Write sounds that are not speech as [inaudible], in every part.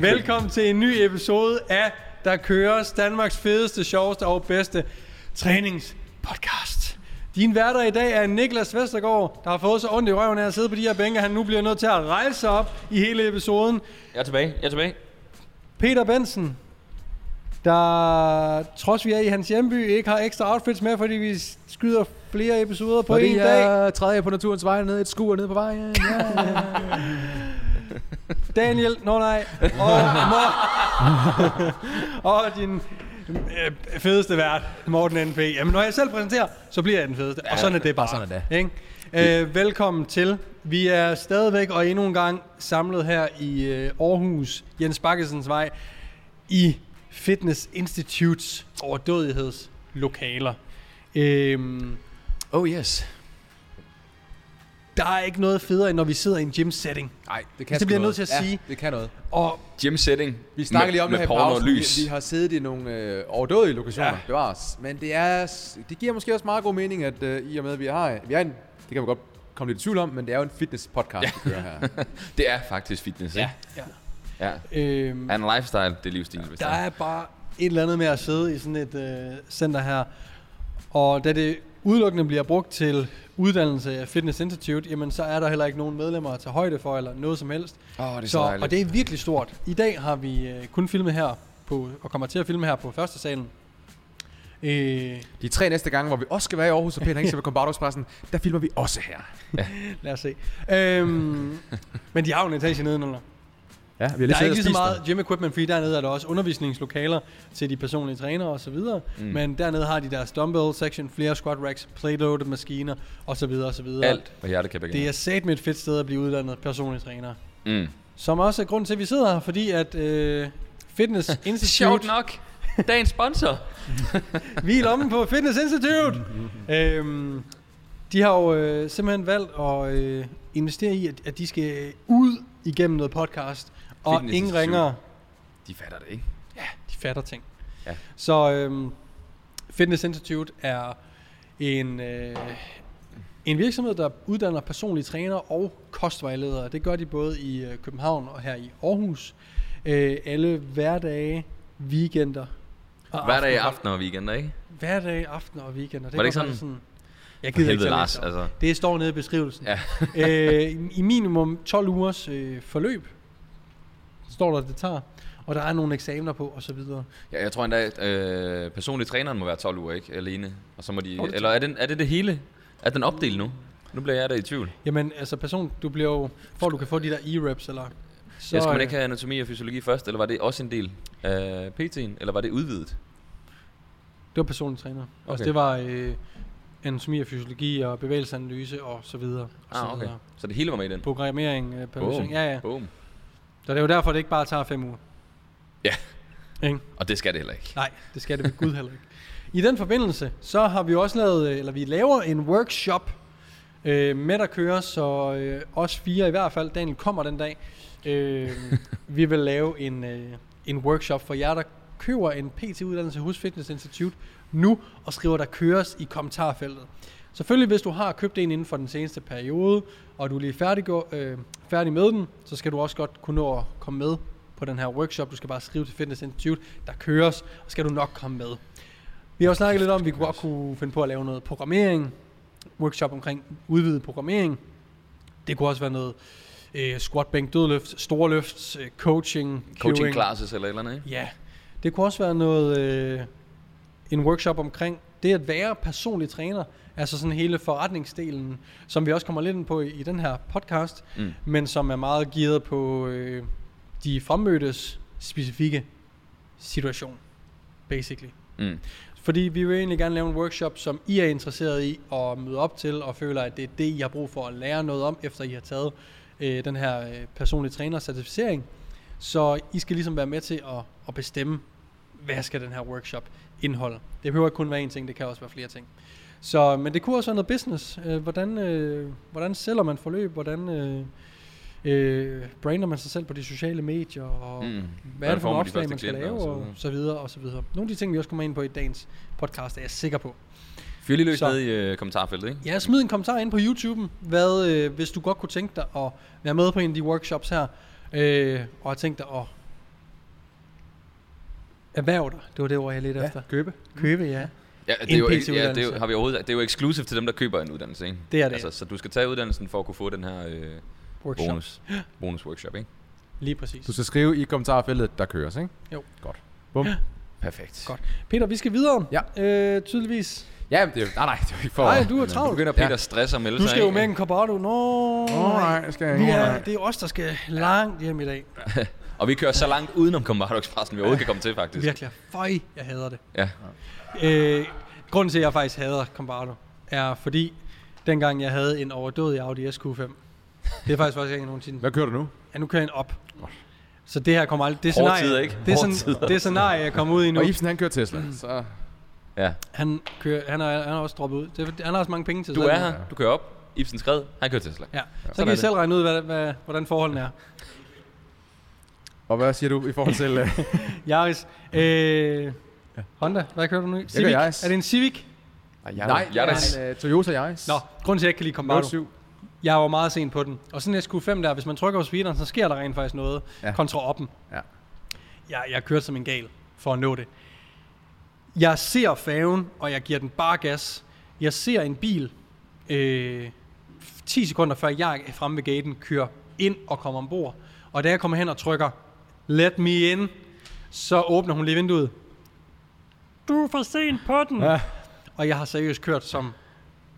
Velkommen til en ny episode af Der køres Danmarks fedeste, sjoveste og bedste træningspodcast. Din værter i dag er Niklas Vestergaard, der har fået så ondt i røven af at sidde på de her bænke. Han nu bliver nødt til at rejse sig op i hele episoden. Jeg er tilbage, jeg er tilbage. Peter Bensen, der trods vi er i hans hjemby, ikke har ekstra outfits med, fordi vi skyder flere episoder på Fordi en dag. jeg træder jeg på naturens vej ned et skur ned på vejen. Ja, ja. [laughs] Daniel, nå nej, og, [laughs] og din øh, fedeste vært, Morten N.P. Jamen, når jeg selv præsenterer, så bliver jeg den fedeste. og sådan er det bare. sådan er det. Ikke? Øh, velkommen til. Vi er stadigvæk og endnu en gang samlet her i øh, Aarhus, Jens Bakkesens vej, i Fitness Institutes overdådighedslokaler. Øhm, Oh yes. Der er ikke noget federe, end når vi sidder i en gym setting. Nej, det kan Det bliver sgu jeg nødt til at noget. sige. Ja, det kan noget. Og Gym setting. Vi snakker lige om med, det her i porno og pausen. lys. Vi, vi har siddet i nogle øh, overdådige lokationer, Ja. ja. bevares. Men det, er, det giver måske også meget god mening, at øh, i og med, at vi har, vi har en, det kan vi godt komme lidt i tvivl om, men det er jo en fitness podcast, ja. vi kører her. [laughs] Det er faktisk fitness, ikke? ja. Ja. Øhm, Er en lifestyle, det er livsstil, hvis Der det er bare et eller andet med at sidde i sådan et øh, center her. Og da det udelukkende bliver brugt til uddannelse af Fitness Institute, jamen så er der heller ikke nogen medlemmer at tage højde for, eller noget som helst. Åh, det er så, Så, og det er virkelig stort. I dag har vi øh, kun filmet her, på, og kommer til at filme her på første salen. Øh, De tre næste gange, hvor vi også skal være i Aarhus og Peter Hængse ved Combaudexpressen, der filmer vi også her. [laughs] lad os se. Øhm, men de har jo en etage nedenunder. Ja, vi har Der er ikke lige så meget gym equipment, fordi dernede er der også undervisningslokaler til de personlige trænere og så videre. Mm. Men dernede har de deres dumbbell section, flere squat racks, plate-loaded maskiner og så videre og så videre. Alt, kan begynde. Det er sat med et fedt sted at blive uddannet personlig træner. Mm. Som også er grunden til, at vi sidder her, fordi at øh, Fitness [laughs] Institute... Sjovt nok. Dagens sponsor. [laughs] Vi er lommen på Fitness Institute! øhm, de har jo øh, simpelthen valgt at øh, investere i, at, at de skal ud igennem noget podcast. Og Fitness ingen ringer De fatter det, ikke? Ja, de fatter ting. Ja. Så øhm, Fitness Institute er en, øh, en virksomhed, der uddanner personlige trænere og kostvejledere. Det gør de både i øh, København og her i Aarhus. Øh, alle hverdage, weekender og Hver dag aftener. aften og weekender, ikke? Hverdage, aftener og weekender. Var det ikke faktisk sådan? Jeg gider ikke Lars, op. altså. Det står nede i beskrivelsen. Ja. [laughs] øh, i- minimum 12 ugers øh, forløb, står der, det tager. Og der er nogle eksamener på, og så videre. ja jeg tror endda, at øh, personlig træneren må være 12 uger, ikke? Alene. Og så må de... Det? Eller er, den, er det det hele? Er den opdelt nu? Nu bliver jeg der i tvivl. Jamen, altså person, du bliver jo, for at du kan få de der e-reps, eller... Så, ja, skal man øh, ikke have anatomi og fysiologi først, eller var det også en del af PT'en, eller var det udvidet? Det var personlig træner. Okay. Altså, Okay. det var øh, anatomi og fysiologi og bevægelsesanalyse og så videre. Og så Ah, okay. videre. Så det hele var med i den? Programmering, øh, periodisering. Ja, ja. Boom. Så det er jo derfor, det ikke bare tager fem uger. Ja. Ikke? Og det skal det heller ikke. Nej, det skal det ved Gud heller ikke. I den forbindelse, så har vi også lavet, øh, eller vi laver en workshop øh, med der kører, så øh, os fire i hvert fald, Daniel kommer den dag, øh, vi vil lave en, øh, en workshop for jer, der køber en PT-uddannelse hos Fitness Institute nu, og skriver, der køres i kommentarfeltet. Selvfølgelig, hvis du har købt en inden for den seneste periode, og du er lige færdig, øh, færdig med den, så skal du også godt kunne nå at komme med på den her workshop. Du skal bare skrive til Fitness Institute, der køres, og skal du nok komme med. Vi har jo snakket lidt om, at vi kunne godt kunne finde på at lave noget programmering, workshop omkring udvidet programmering. Det kunne også være noget øh, squat, bænk, dødløft, store løft, øh, coaching, Coaching classes eller eller andet, ikke? Ja, det kunne også være noget, øh, en workshop omkring det at være personlig træner, altså sådan hele forretningsdelen, som vi også kommer lidt ind på i, i den her podcast, Mm. men som er meget gearet på øh, de fremmødtes specifikke situation, basically. Mm. Fordi vi vil egentlig gerne lave en workshop, som I er interesseret i at møde op til, og føler, at det er det, I har brug for at lære noget om, efter I har taget øh, den her øh, personlige træner-certificering. Så I skal ligesom være med til at, at bestemme, hvad skal den her workshop indeholde. Det behøver ikke kun være én ting, det kan også være flere ting. Så, men det kunne også være noget business. Øh, hvordan, øh, hvordan sælger man forløb? Hvordan øh, øh, brander man sig selv på de sociale medier? Og Mm. hvad er det for nogle opslag, man skal lave? og så Og videre? så videre, og så videre. Nogle af de ting, vi også kommer ind på i dagens podcast, er jeg sikker på. Fyr lige løs Så- ned i øh, kommentarfeltet, ikke? Ja, smid en kommentar ind på YouTube'en, hvad, øh, hvis du godt kunne tænke dig at være med på en af de workshops her, øh, og har tænkt dig at erhverv dig. Det var det ord, jeg lidt Ja, efter. købe. Købe, ja. Ja, det er, jo, ikke, ja, det er jo, har vi overhovedet, det er jo exclusive til dem, der køber en uddannelse, ikke? Det er det. Altså, så du skal tage uddannelsen for at kunne få den her øh, Workshop. bonus, bonus workshop, ikke? Lige præcis. Du skal skrive i kommentarfeltet, der køres, ikke? Jo. Godt. Bum. Perfekt. Godt. Peter, vi skal videre. Ja. Øh, tydeligvis. Ja, det er jo... Nej, nej, det er jo ikke for... Nej, du er Nu travlt. begynder Peter at stresse og melde Du sig, skal jo ikke? med en Cobardo. Nå, Åh, nej, det skal jeg ikke. er, det er os, der skal langt hjem i dag. [laughs] Og vi kører så langt udenom Combardo Expressen, vi overhovedet kan komme til, faktisk. Virkelig. Føj, jeg hader det. Ja. Øh, grunden til, at jeg faktisk hader Combardo, er fordi, dengang jeg havde en overdådig Audi SQ5, det er faktisk også ikke nogensinde. Hvad kører du nu? Ja, nu kører jeg en op. Så det her kommer aldrig... Det er scenarie, tider, ikke? Det er, sådan, det er scenarie, jeg kommer ud i nu. Og Ibsen, han kører Tesla, så... ja. Han, kører, han, er, han er også droppet ud. Det, er- han har også mange penge til Du er her, du kører op. Ibsen skred, han kører Tesla. Ja, så Sådan kan I selv regne ud, hvad, hvad, hvordan forholdene er. Og hvad siger du i forhold til... Uh, [laughs] Yaris, øh, Honda, hvad kører du nu i? kører Yaris. Er det en Civic? Nej, nej, jeg er er en uh, Toyota Yaris. Nå, grunden til, at jeg ikke kan lide Combardo. 07. Jeg var meget sent på den. Og sådan en SQ5 der, hvis man trykker på speederen, så sker der rent faktisk noget ja. kontra oppen. Ja. Jeg, jeg kørte som en gal for at nå det. Jeg ser faven, og jeg giver den bare gas. Jeg ser en bil, øh, 10 sekunder før jeg er fremme ved gaten, kører ind og kommer ombord. Og da jeg kommer hen og trykker, let me in, så åbner hun lige vinduet. Du er for sent på den. Ja. Og jeg har seriøst kørt som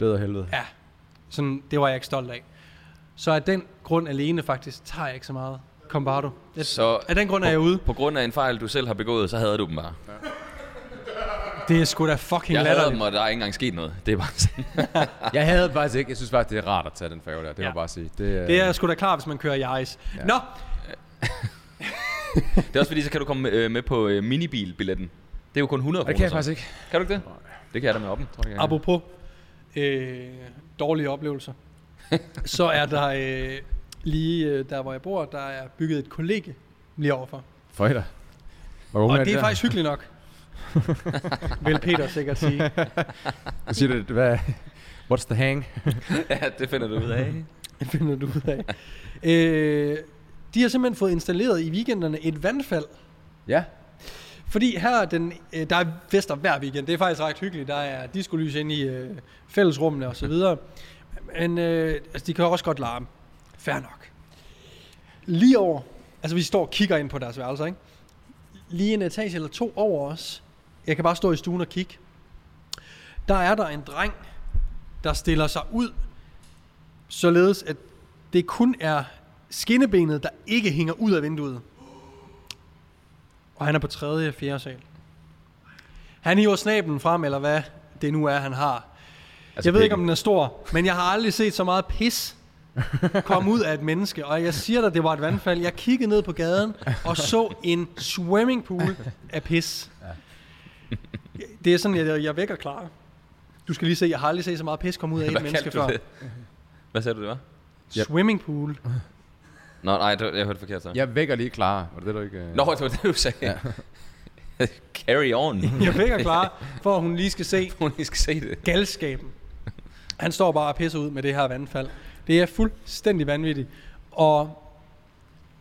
Død og helvede. Ja, sådan, det var jeg ikke stolt af. Så af den grund alene faktisk, tager jeg ikke så meget Combardo. Jeg, Så af den grund er jeg ude. på grund af en fejl, du selv har begået, så havde du dem bare. Det er sgu da fucking Jeg havde dem, latterligt. og der er ikke engang sket noget. Det er bare sådan. [laughs] Jeg havde det faktisk ikke. Jeg synes faktisk, det er rart at tage den færge der. Det må Ja. jeg bare sige. Det, øh, Det er sgu da klar, hvis man kører Yaris. Ja. Ja. Nå, [laughs] Det er også fordi, så kan du komme øh, med på øh, minibilbilletten. Det er jo kun 100 Og kroner. det kan jeg så. faktisk ikke. Kan du ikke det? Det kan jeg da med oppen, tror jeg. apropos øh, dårlige oplevelser, [laughs] så er der øh, lige øh, der, hvor jeg bor, der er bygget et kollege lige overfor. For unge Og er det er der? faktisk hyggeligt nok. [laughs] Vil Peter sikkert sige. Hvad siger du? Hvad? What's the hang? ja, det finder du ud af. Det finder du ud af. Øh, de har simpelthen fået installeret i weekenderne et vandfald. Ja. Fordi her er den, øh, der er fester hver weekend. Det er faktisk ret hyggeligt. Der er diskolys inde i øh, fællesrummene og så videre. Men øh, altså, de kan også godt larme. Fair nok. Lige over, altså vi står og kigger ind på deres værelser, ikke? Lige en etage eller to over os. Jeg kan bare stå i stuen og kigge. Der er der en dreng, der stiller sig ud, således at det kun er skinnebenet, der ikke hænger ud af vinduet. Og han er på tredje og fjerde sal. Han hiver snablen frem, eller hvad det nu er, han har. Altså jeg ved ikke, om den er stor, men jeg har aldrig set så meget pis komme ud af et menneske. Og jeg siger dig, det var et vandfald. Jeg kiggede ned på gaden og så en swimmingpool af pis. Det er sådan, jeg, jeg vækker klar. Du skal lige se, jeg har aldrig set så meget pis komme ud af et menneske før. Hvad sagde du, det var? Swimmingpool. Nå, nej, det, jeg hørte forkert så. Jeg vækker lige klar. Var det det, du ikke... øh? Nå, det var det, du sagde. Ja. [laughs] Carry on. Jeg vækker klar, for at hun lige skal se [laughs] Hun lige skal se det. galskaben. Han står bare og pisser ud med det her vandfald. Det er fuldstændig vanvittigt. Og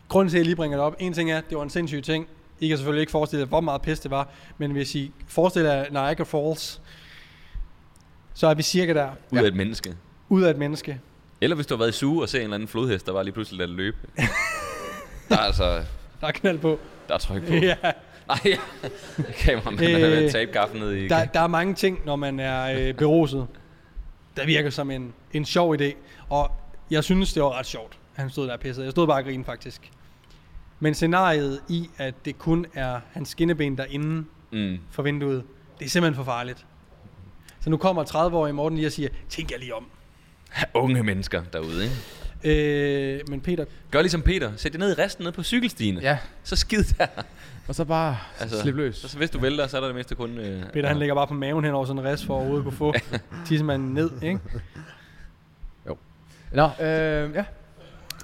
grunden til, at jeg lige bringer det op, en ting er, at det var en sindssyg ting. I kan selvfølgelig ikke forestille jer, hvor meget pis det var, men hvis I forestiller jer Niagara Falls, så er vi cirka der, Ud af et menneske. ud af et menneske. Eller hvis du har været i suge og ser en eller anden flodhest, der var lige pludselig ladet løbe. [laughs] der er altså, Der er knald på. der er tryk på. [laughs] Ja, Nej, [laughs] kameramanden Øh, øh, har tabe gaffen ned i. der, der er mange ting, når man er øh, beruset, der virker som en, en sjov idé. Og jeg synes, det var ret sjovt, at han stod der og pissede. Jeg stod bare og grinede faktisk. Men scenariet i, at det kun er hans skinneben derinde Mm. for vinduet, det er simpelthen for farligt. Så nu kommer 30-årige Morten lige og siger, tænk jer lige om. [laughs] Unge mennesker derude, ikke? Øh, men Peter, Gør ligesom Peter. Sæt dig ned i resten ned på cykelstien. Ja. Så skid der. Og så bare Altså, slip løs. Så hvis du vælter, så er der det meste kun... Øh, Peter han ligger bare på maven hen over sådan en rest for at overhovedet kunne få [laughs] tissemanden ned, ikke? Nå, øh, ja.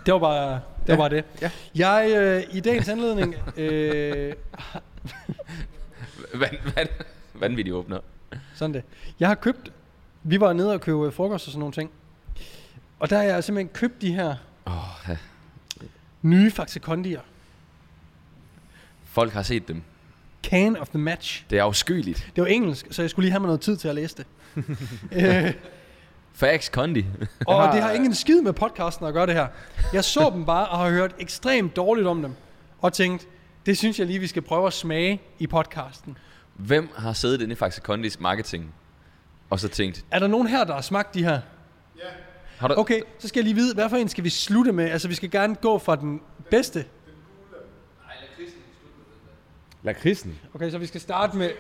Det var bare det. Ja. Var bare det. Ja. Jeg, øh, i dagens anledning, øh, [laughs] Van, van, vanvittig åbner. sådan det. Jeg har købt, vi var nede og købe frokost og sådan nogle ting. Og der har jeg simpelthen købt de her Oh, ja. nye Faxe Kondier. Folk har set dem. Can of the Match. Det er afskyeligt. Det var engelsk, så jeg skulle lige have mig noget tid til at læse det. [laughs] øh, Fax Kondi. og det har ingen skid med podcasten at gøre det her. Jeg så dem bare og har hørt ekstremt dårligt om dem. Og tænkt, det synes jeg lige, vi skal prøve at smage i podcasten. Hvem har siddet inde i Faxe Kondis marketing og så tænkt, Er der nogen her, der har smagt de her? Har du, Okay, så skal jeg lige vide, hvad for en skal vi slutte med? Altså, vi skal gerne gå fra den bedste. Lakridsen. Okay, så vi skal starte med...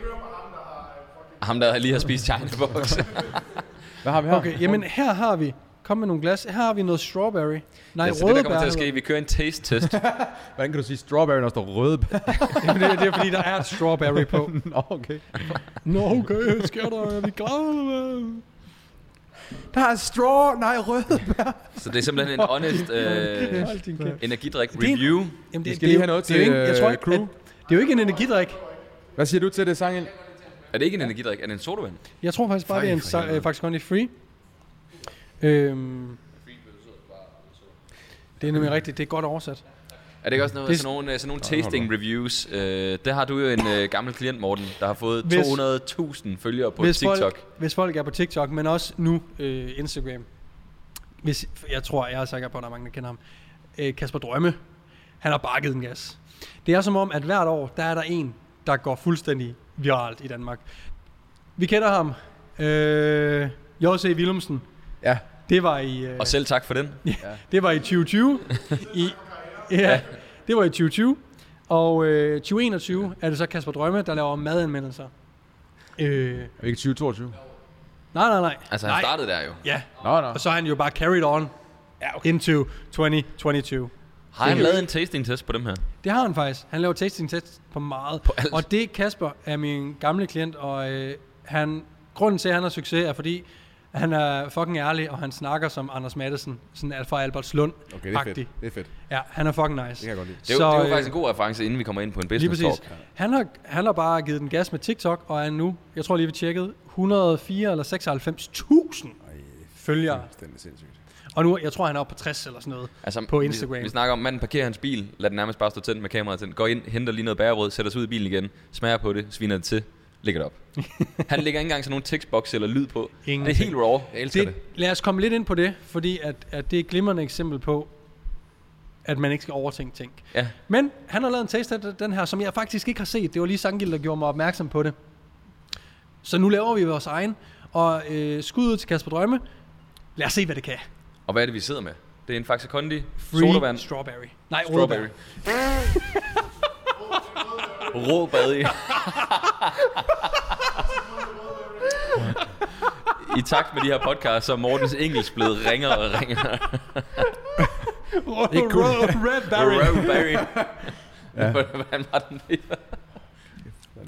ham der lige har spist China Box? [laughs] Hvad har vi her? Okay, jamen her har vi... Kom med nogle glas. Her har vi noget strawberry. Nej, altså, det der kommer til at ske, vi kører en taste test. [laughs] Hvordan kan du sige strawberry, når der står røde bær? [laughs] Jamen, det, det er fordi, der er et strawberry på. Nå, okay. Nå, okay, sker der? Er vi glade? Der er straw, nej, røde bær. så det er simpelthen en honest øh, energidrik Det er en- review. Jamen, Vi skal lige have noget det til, ikke, jeg tror øh, ikke, crew. at, det er jo ikke en energidrik. Hvad siger du til det, Sangel? Er det ikke en energidrik? Er det en sodavand? Jeg tror faktisk bare, Fej det er en sa- øh, faktisk Condi Free. Øhm, det er nemlig rigtigt. Det er godt oversat. Er det ikke også noget, Det sådan nogle, øh, sådan nogle tasting reviews? Øh, det har du jo en øh, gammel klient, Morten, der har fået Hvis- 200.000 følgere på hvis TikTok. Folk, hvis folk er på TikTok, men også nu øh, Instagram. Hvis, jeg tror, jeg er sikker på, at der er mange, der kender ham. Øh, Kasper Drømme. Han har bakket en gas. Det er som om, at hvert år, der er der en, der går fuldstændig viralt i Danmark. Vi kender ham. Øh, J.C. Willumsen. Ja. Det var i... Øh, Og selv tak for den. [laughs] Det var i 2020. I, ja, det var i 2020. Og øh, 2021 er det så Kasper Drømme, der laver madanmeldelser. Øh, Er vi ikke 2022? nej, nej, nej. Altså, han nej. startede der jo. Ja, Nå, nå. og så er han jo bare carried on ja, okay. into 2022. Har han lavet en tasting test på dem her? Det har han faktisk. Han laver tasting test på meget. På alt. Og det Kasper er min gamle klient, og øh, han, grunden til, at han har succes, er fordi, han er fucking ærlig, og han snakker som Anders Madsen, sådan er fra Albertslund. Okay, det er fedt. Det er fedt. Ja, han er fucking nice. Det kan jeg godt lide. Det er, jo, det er jo øh, faktisk en god reference, inden vi kommer ind på en Lige business præcis. talk. Han har, han har bare givet den gas med TikTok, og er nu, jeg tror lige vi tjekkede, 104 eller 96.000 følgere. Det er sindssygt. Og nu, jeg tror han er oppe på 60 eller sådan noget. Altså, På vi- Instagram. Vi, snakker om, manden parkerer hans bil, lader den nærmest bare stå tændt med kameraet tændt, går ind, henter lige noget bærebrød, sætter sig ud i bilen igen, smager på det, sviner det til, lægger det op. [laughs] han lægger ikke engang sådan nogle tekstboks eller lyd på. Det er helt raw. Jeg elsker det. Det, lad os komme lidt ind på det, fordi at, at det er et glimrende eksempel på, at man ikke skal overtænke ting. Ja. Men han har lavet en taste af den her, som jeg faktisk ikke har set. Det var lige Sangil, der gjorde mig opmærksom på det. Så nu laver vi vores egen. Og øh, skud ud til Kasper Drømme. Lad os se, hvad det kan. Og hvad er det, vi sidder med? Det er en Faxe Kondi, Free sodavand, strawberry. Nej, strawberry. [laughs] Rå bad i. I takt med de her podcasts, så er Mortens engelsk blevet ringere og ringere. Ikke kun- red berry. Røv Barry. Ja. Hvordan var den det? Jeg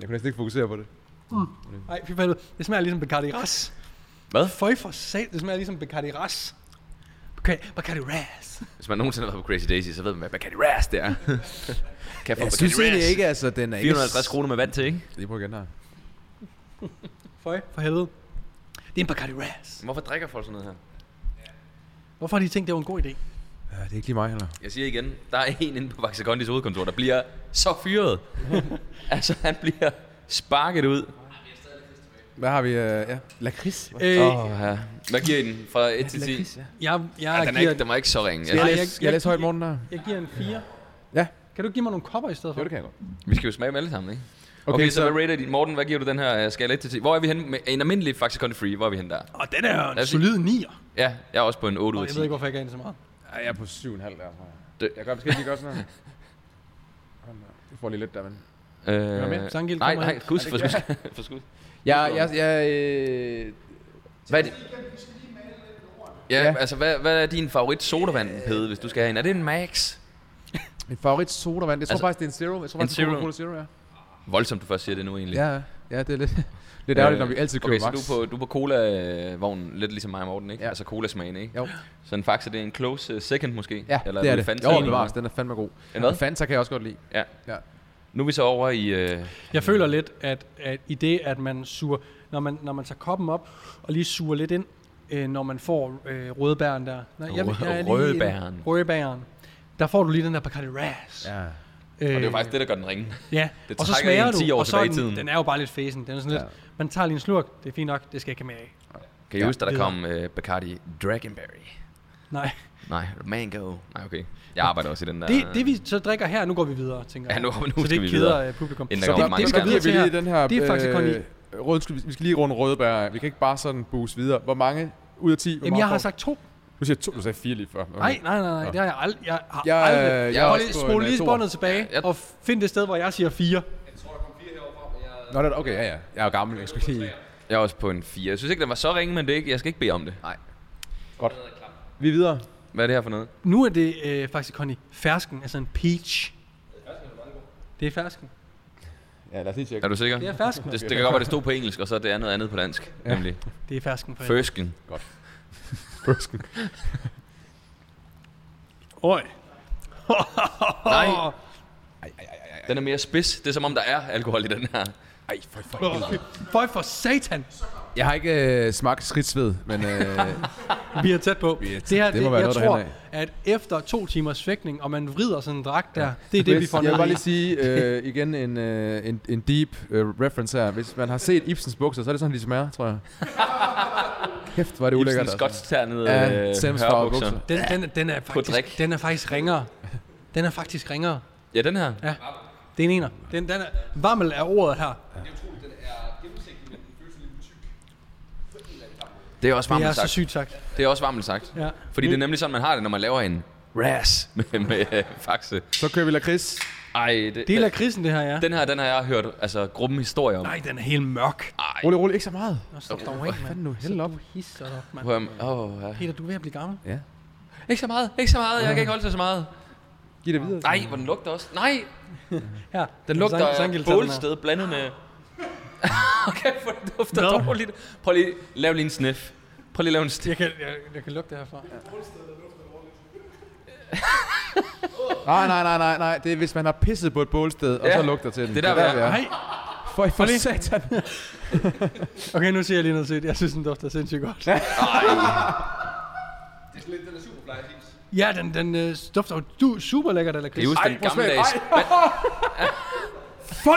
kunne næsten ikke fokusere på det. Nej, fy fanden. Det smager ligesom Bacardi Ras. Hvad? Føj for sat, det smager ligesom Bacardi Ras. Bacardi Ras. Hvis man nogensinde har været på Crazy Daisy, så ved man, hvad Bacardi Ras det er. [laughs] kan jeg få Jeg synes egentlig ikke, altså den er ikke... 450 kroner med vand til, ikke? Lige prøv igen her. [laughs] Føj, for helvede. Det er en Bacardi Ras. Hvorfor drikker folk sådan noget her? Hvorfor har de tænkt, det var en god idé? Ja, det er ikke lige mig heller. Jeg siger igen, der er en inde på Vaxacondis hovedkontor, der bliver så fyret. [laughs] altså, han bliver sparket ud. Hvad har vi? Uh, ja. Lakrids? Øh, Åh, ja. Hvad giver I den fra 1 til 10? Lakrids, ja. jeg, jeg, Ja, den, er giver, ikke, den var ikke så ringe. Jeg jeg- skal jeg læse jeg- højt morgen der? jeg giver en 4. Ja. Kan du give mig nogle kopper i stedet for? Jo, det kan jeg godt. vi skal jo smage dem alle sammen, ikke? Okay, Okay, så, så- hvad rater din? Morten, hvad giver du den her uh, skala 1 til 10? Hvor er vi henne? Med en almindelig Faxacondi Free, hvor er vi henne der? Og den er jo en solid 9'er. Ja, jeg er også på en 8 ud af jeg 10. ved ikke, hvorfor jeg gav den så meget. Ja, jeg er på 7,5 der, tror jeg. Det- Jeg kan måske lige gøre sådan her. Du får lige lidt der, men... Øh, med? Sangil, nej, nej, gud, for skud. [laughs] for skud. Jeg, jeg, jeg, øh, Hvad er det? Ja, Ja. altså, hvad, hvad er din favorit sodavand, Pede, hvis du skal have en? Er det en Max? Min favorit sodavand, jeg tror Altså, faktisk, det er en Zero. Jeg tror en faktisk, det er Zero. Coca-Cola Zero, ja. Voldsomt, du først siger det nu egentlig. Ja, ja, det er lidt, [laughs] lidt ærgerligt, når vi altid køber Okay, så Max. du er på, du er på cola-vognen, lidt ligesom mig og Morten, ikke? Ja. Altså cola-smagen, ikke? Jo. Så en Faxe, det er en close uh, second måske? Ja, Eller det er det. Fanta Jo, bevares, den er fandme god. En hvad? Fanta kan jeg også godt lide. Ja. Ja. Nu er vi så over i... Øh, Jeg føler lidt, at, at i det, at man suger, når man, når man tager koppen op og lige suger lidt ind, øh, når man får øh, rødbæren der. Nej, Rø- er lige rødbæren. en- Rødbæren. Der får du lige den der Bacardi Ras. Ja. Og det er jo faktisk det, der gør den ringe. Ja, Det og så smager en 10 du, år og så er den, tiden. den er jo bare lidt fæsen. Den er sådan lidt, Ja. man tager lige en slurk, det er fint nok, det skal jeg ikke have med af. Kan I Ja, huske, da der kom uh, Bacardi Dragonberry? Nej, Nej, Mango. Nej, okay. Jeg arbejder også i den der... det, det vi så drikker her, nu går vi videre, tænker Ja, jeg. nu, nu så skal det vi ikke videre. keder øh, publikum. Inden der Så kommer det, skal videre til her, den her... det er faktisk kun i... øh, rød, vi skal lige runde rødbær. Vi kan ikke bare sådan boost videre. Hvor mange ud af 10? Hvor Jamen, jeg har sagt to. Du siger to, du sagde fire lige før. Okay. Nej, nej, nej, nej, Nå. det har jeg aldrig. Jeg har Jeg, aldrig. øh, jeg lige på spole en, øh, lige toer. båndet tilbage Jeg- og find det sted, hvor jeg siger fire. Nå, det er, okay, ja, ja. Jeg er jo gammel. Jeg skal lige... Jeg er også på en 4. Jeg synes ikke, den var så ringe, men det er ikke, jeg skal ikke bede om det. Nej. Godt. Vi er videre. Hvad er det her for noget? Nu er det øh, faktisk kun i fersken, altså en peach. Det er fersken. Ja, lad os lige tjekke. Er du sikker? Det er fersken. Det, det kan godt være, det stod på engelsk, og så er det andet andet på dansk. Ja. Nemlig Det er fersken for Fersken. Fersken. [laughs] Oj. Nej. [laughs] Ej, ej, ej, ej. Den er mere spids. Det er som om, der er alkohol i den her. Ej, for, for. Føj for satan. Jeg har ikke øh, smagt skridtsved, men øh, [laughs] Vi er tæt på. Vi er tæt. Det her, Det det, må være jeg noget tror, at efter to timers fægtning, og man vrider sådan en dragt der, det er det, vi hvis, får jeg vil bare lige sige øh, igen en, øh, en, en deep øh, reference her. Hvis man har set Ibsens bukser, så er det sådan, de smager, tror jeg. Kæft, er det ulækkert. Ibsen altså. skotsternede Ja, øh, hørbukser. bukser. Den, den, den, er faktisk, den er faktisk ringere. Den er faktisk ringere. Ja, den her. Ja. Det er en ener. Den, den er, vammel er ordet her. Det er også Det er varmt så sagt. sygt sagt. Det er også varmt sagt. Ja. Fordi det er nemlig sådan, man har det, når man laver en ras [laughs] med, med øh, faxe. Så kører vi lakrids. Ej, det, Det er lakridsen, det her, ja. den her, den har jeg hørt altså, grumme historier om. Nej, den er helt mørk. Ej. Rolig, rolig, ikke så meget. Nå, stop dog af, Hvad fanden nu? mand. Hæld op. Du hisser dig op, mand. At- Åh, ja. Peter, du er ved at blive gammel. Ja. Ikke så meget, ikke så meget. Jeg kan ikke holde til så meget. Giv det videre. Nej, hvor den lugter også. Nej, [laughs] Her. den lugter Sang- bålsted blandet med... [laughs] okay, for det dufter Nå. dårligt. Prøv lige, lav lige en sniff. Prøv lige at lave en sniff. Jeg kan, jeg, jeg kan lugte det herfra. [laughs] [laughs] Nej, nej, nej, nej, nej. Det er, hvis man har pisset på et bålsted, og Ja, så lugter til den. det er der, vi er. Nej. For, for lige- satan. [laughs] Okay, nu siger jeg lige noget til. Jeg synes, den dufter sindssygt godt. Ej, Ja, den, den øh, dufter jo du, super lækkert af kan I lakrids. huske den smage. gammeldags... Føj!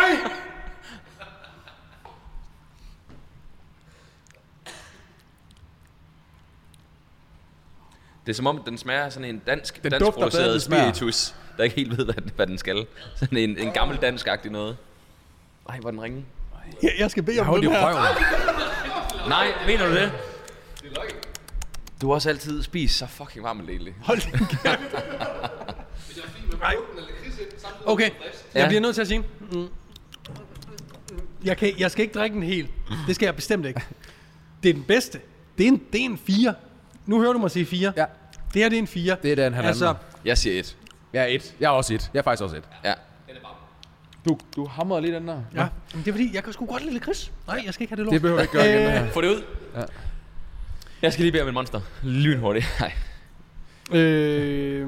Det er som om, den smager sådan en dansk, Den dansk produceret spiritus, der ikke helt ved, hvad, den- hvad den skal. Sådan en, en gammel dansk-agtig noget. Ej, hvor den ringe. Jeg, jeg skal bede Jeg om den her. røven. Nej, mener du det? Du har også altid spist så fucking varmt egentlig. Hold din kæft. [laughs] Nej. Okay, jeg bliver nødt til at sige. Mm. Jeg, kan, jeg skal ikke drikke den helt. Det skal jeg bestemt ikke. Det er den bedste. Det er en, det er en 4. Nu hører du mig sige 4. Ja. Det her det er en 4. Det er den, han Altså, er. Jeg siger et. Jeg er et. Jeg er også et. Jeg er faktisk også et. Ja. Du, du hamrede lige den der. ja. Men det er fordi, jeg kan sgu godt lide Chris. Nej, jeg skal ikke have det lort. Det behøver vi ikke gøre igen, det her. Få det ud. Ja. Jeg skal lige bede om en monster. Lynhurtigt. Nej. Øh,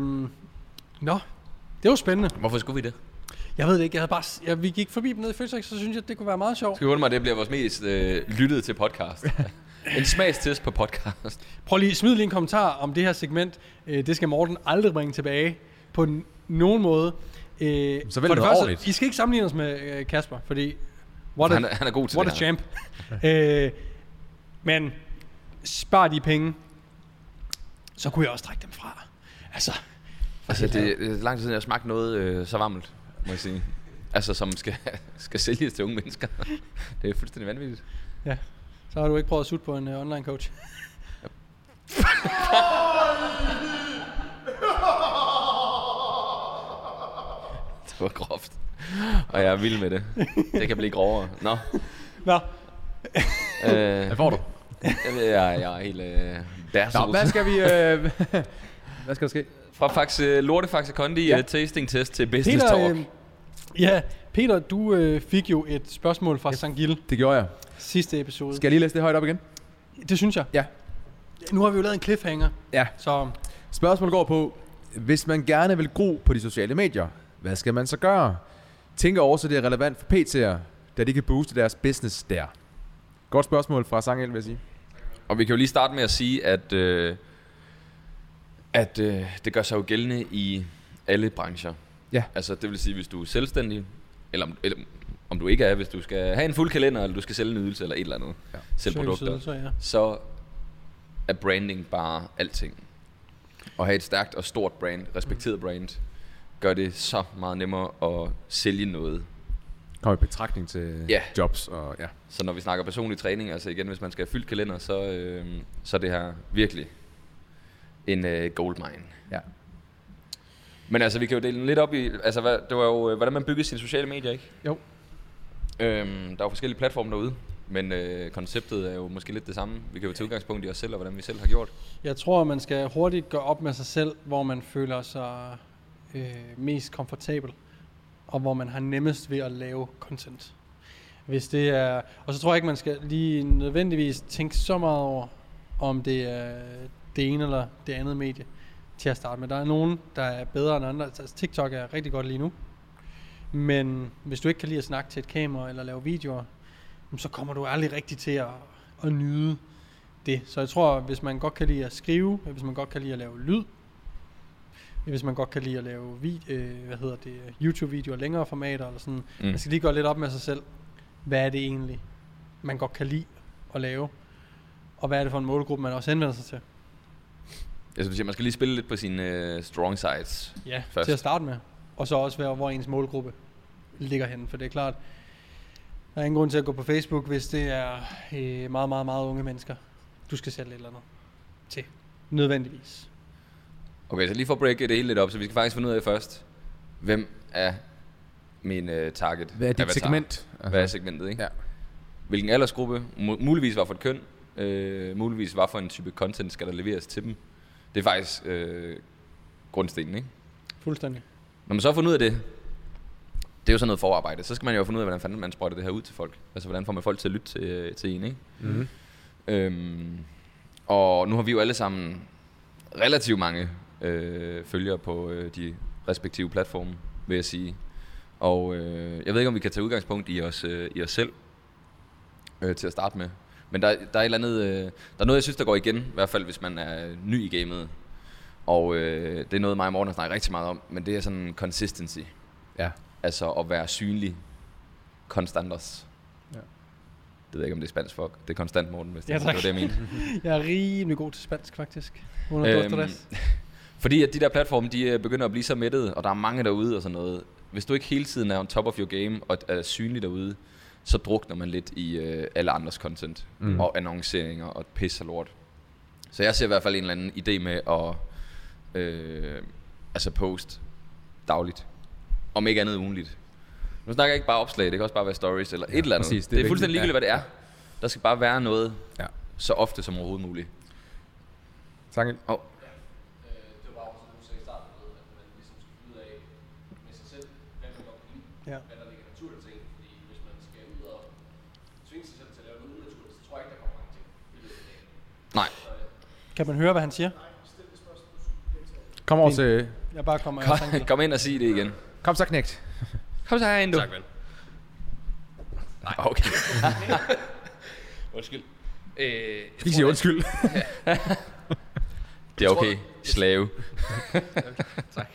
nå, det var spændende. Hvorfor skulle vi det? Jeg ved det ikke, jeg havde bare, s- jeg, vi gik forbi dem nede i Føtex, så synes jeg, det kunne være meget sjovt. Skal vi mig, at det bliver vores mest øh, lyttede til podcast. [laughs] en smagstest på podcast. Prøv lige, smid lige en kommentar om det her segment. Øh, det skal Morten aldrig bringe tilbage på n- nogen måde. Øh, Så vælg for det første, ordentligt. I skal ikke sammenligne os med øh, Kasper, fordi... What a, Han er, han er god til what a det her. champ. [laughs] øh, men spar de penge, så kunne jeg også trække dem fra. Altså, Altså, det, det er lang tid siden, jeg har smagt noget øh, så varmt, må jeg sige. Altså, som skal, [laughs] skal sælges til unge mennesker. det er fuldstændig vanvittigt. Så har du ikke prøvet at sutte på en uh, online coach. [laughs] Det var groft. Og jeg er vild med det. Det kan blive grovere. Nå. Nå, Øh, Hvad får du? jeg, ved, jeg, jeg er helt øh, dazzled. Nå, hvad skal vi... Øh, [laughs] hvad skal der ske? Fra Faxe, Lortefaxe Kondi Ja. ja. tasting test til business Peter, talk. øh, ja, Peter, du øh, fik jo et spørgsmål fra Sangil Det gjorde jeg. sidste episode. Skal jeg lige læse det højt op igen? Det synes jeg. Ja. Nu har vi jo lavet en cliffhanger, Ja. så Spørgsmålet går på, hvis man gerne vil gro på de sociale medier, hvad skal man så gøre? Tænker også, det er relevant for PT'er, da de kan booste deres business der. Godt spørgsmål fra Sangel, vil jeg sige. Og vi kan jo lige starte med at sige, at, øh, at øh, det gør sig jo gældende i alle brancher. Ja. Altså det vil sige, hvis du er selvstændig, eller om, eller om du ikke er, hvis du skal have en fuld kalender, eller du skal sælge en ydelse, eller et eller andet, Ja. sælge produkter, Serviceydelser, ja. så er branding bare alting. At have et stærkt og stort brand, respekteret brand, gør det så meget nemmere at sælge noget. Kom i betragtning til Ja. jobs og ja. Så når vi snakker personlig træning, altså igen, hvis man skal have fyldt kalender, så, øh, så er det her virkelig en øh, goldmine. ja. Men altså, vi kan jo dele den lidt op i, altså hvad, det var jo, øh, hvordan man byggede sine sociale medier, ikke? Jo. Øhm, der er jo forskellige platforme derude, men øh, konceptet er jo måske lidt det samme. Vi kan jo tage udgangspunkt i os selv, og hvordan vi selv har gjort. Jeg tror, man skal hurtigt gøre op med sig selv, hvor man føler sig øh, mest komfortabel, og hvor man har nemmest ved at lave content. Hvis det er, og så tror jeg ikke, man skal lige nødvendigvis tænke så meget over, om det er det ene eller det andet medie til at starte med. Der er nogen, der er bedre end andre. Altså TikTok er rigtig godt lige nu. Men hvis du ikke kan lide at snakke til et kamera eller lave videoer, så kommer du aldrig rigtig til at, at nyde det. Så jeg tror, hvis man godt kan lide at skrive, hvis man godt kan lide at lave lyd, hvis man godt kan lide at lave vid- øh, hvad hedder det, YouTube-videoer, længere formater eller sådan, mm. man skal lige gå lidt op med sig selv. Hvad er det egentlig, man godt kan lide at lave? Og hvad er det for en målgruppe, man også henvender sig til? Jeg synes, man skal lige spille lidt på sine øh, strong sides. Ja, Først. til at starte med. Og så også være, hvor ens målgruppe ligger henne. For det er klart, der er ingen grund til at gå på Facebook, hvis det er øh, meget, meget, meget unge mennesker, du skal sælge et eller andet til. Nødvendigvis. Okay, så lige for at break det hele lidt op, så vi skal faktisk finde ud af først, hvem er min øh, target Hvad er dit avatar? segment? Hvad er segmentet, ikke? Ja. Hvilken aldersgruppe? Mu- muligvis hvad for et køn? Øh, muligvis hvad for en type content skal der leveres til dem? Det er faktisk øh, grundstenen, ikke? Fuldstændig. Når man så har fundet ud af det, det er jo sådan noget forarbejde, så skal man jo finde ud af, hvordan fanden man sprøjter det her ud til folk. Altså, hvordan får man folk til at lytte til, øh, til en, ikke? Mm-hmm. Øhm, og nu har vi jo alle sammen relativt mange øh, følgere på øh, de respektive platforme, vil jeg sige. Og øh, jeg ved ikke, om vi kan tage udgangspunkt i os, øh, i os selv øh, til at starte med. Men der, der er et eller andet, øh, der er noget, jeg synes, der går igen, i hvert fald hvis man er ny i gamet. Og øh, det er noget, mig og Morten har snakket rigtig meget om, men det er sådan consistency. Ja. Altså at være synlig konstantos. Ja. Det ved jeg ikke, om det er spansk for. Det er konstant, Morten, hvis det, Ja, det var det, jeg mente. [laughs] Jeg er rimelig god til spansk, faktisk. Under Øhm, øhm, [laughs] Fordi at de der platforme, de øh, begynder at blive så mættede, og der er mange derude og sådan noget. Hvis du ikke hele tiden er on top of your game og er synlig derude, så drukner man lidt i øh, alle andres content. Mm. Og annonceringer og pis og lort. Så jeg ser i hvert fald en eller anden idé med at øh, altså post dagligt. Om ikke andet ugenligt. Nu snakker jeg ikke bare opslag, det kan også bare være stories eller ja, et eller andet. præcis. det, Det er det er fuldstændig ligegyldigt, hvad det er. Der skal bare være noget Ja. så ofte som overhovedet muligt. Tak. Oh. Øh, det var også noget, du sagde i starten med, at man ligesom skal finde ud af med sig selv, hvad man godt kan lide, Ja. hvad der ligger naturligt til en. Fordi hvis man skal ud og tvinge sig selv til at lave noget unaturligt, så tror jeg ikke, der kommer mange ting i løbet af dagen. Nej, Kan man høre, hvad han siger? Kom over til... Jeg bare kommer kom, jeg kom ind og sig det igen. Kom så, knægt. Kom så herind, du. Tak, ven. Nej. Okay. [laughs] Undskyld. Øh, jeg Ikke sige undskyld. [laughs] Det er okay. Slave. [laughs] Tak.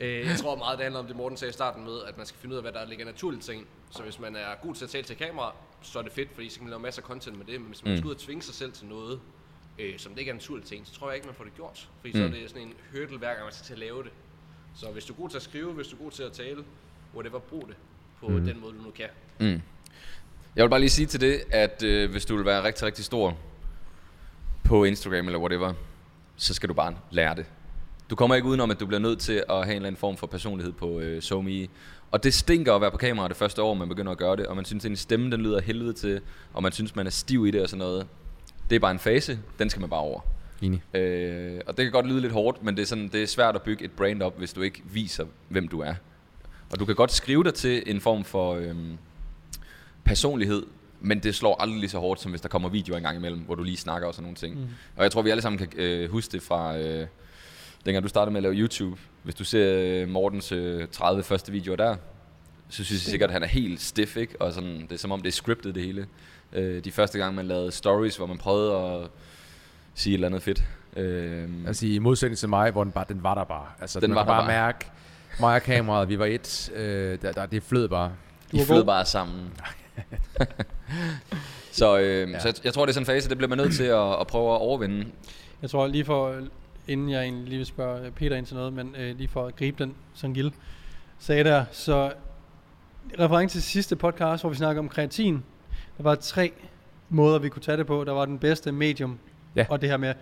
Øh, jeg tror meget, det handler om det, Morten sagde i starten med, at man skal finde ud af, hvad der ligger naturligt til en. Så hvis man er god til at tale til kamera, så er det fedt, fordi så kan man lave masser af content med det. Men hvis man mm. skal ud og tvinge sig selv til noget, øh, som det ikke er naturligt til en, så tror jeg ikke, man får det gjort. Fordi mm. så Mm. er det sådan en hurdle, hver gang man skal til at lave det. Så hvis du er god til at skrive, hvis du er god til at tale, whatever, brug det på Mm. mm. den måde, du nu kan. Mm. Jeg vil bare lige sige til det, at øh, hvis du vil være rigtig, rigtig stor på Instagram eller whatever, så skal du bare lære det. Du kommer ikke udenom, at du bliver nødt til at have en eller anden form for personlighed på øh, SoMe. Og det stinker at være på kamera det første år, man begynder at gøre det, og man synes, at en stemme den lyder helvede til, og man synes, man er stiv i det og sådan noget. Det er bare en fase, den skal man bare over. Enig. Øh, og det kan godt lyde lidt hårdt, men det er, sådan, det er svært at bygge et brand op, hvis du ikke viser, hvem du er. Og du kan godt skrive dig til en form for øhm, personlighed, men det slår aldrig lige så hårdt, som hvis der kommer videoer en gang imellem, hvor du lige snakker og sådan nogle ting. Mm. Og jeg tror, vi alle sammen kan øh, huske det fra, øh, dengang du startede med at lave YouTube. Hvis du ser øh, Mortens øh, 30 første videoer der, så synes jeg sikkert, at han er helt stiff, ikke? Og sådan, det er som om, det er scriptet det hele. Øh, de første gange, man lavede stories, hvor man prøvede at sige et eller andet fedt. Øh, Altså i modsætning til mig, hvor den, bare, den var der bare. Altså, Den man var der bare bare. mærke, Mig og kameraet, vi var et. Øh, der, der, det flød bare. Du I flød bare sammen. så øh, Ja. ja. så jeg, jeg tror, det er sådan en fase, det bliver man nødt til at, at prøve at overvinde. Jeg tror lige for, inden jeg egentlig lige vil spørge Peter ind til noget, men øh, lige for at gribe den, som Gil sagde der, så reference til sidste podcast, hvor vi snakkede om kreatin, der var tre måder, vi kunne tage det på. Der var den bedste medium, Ja. og det her med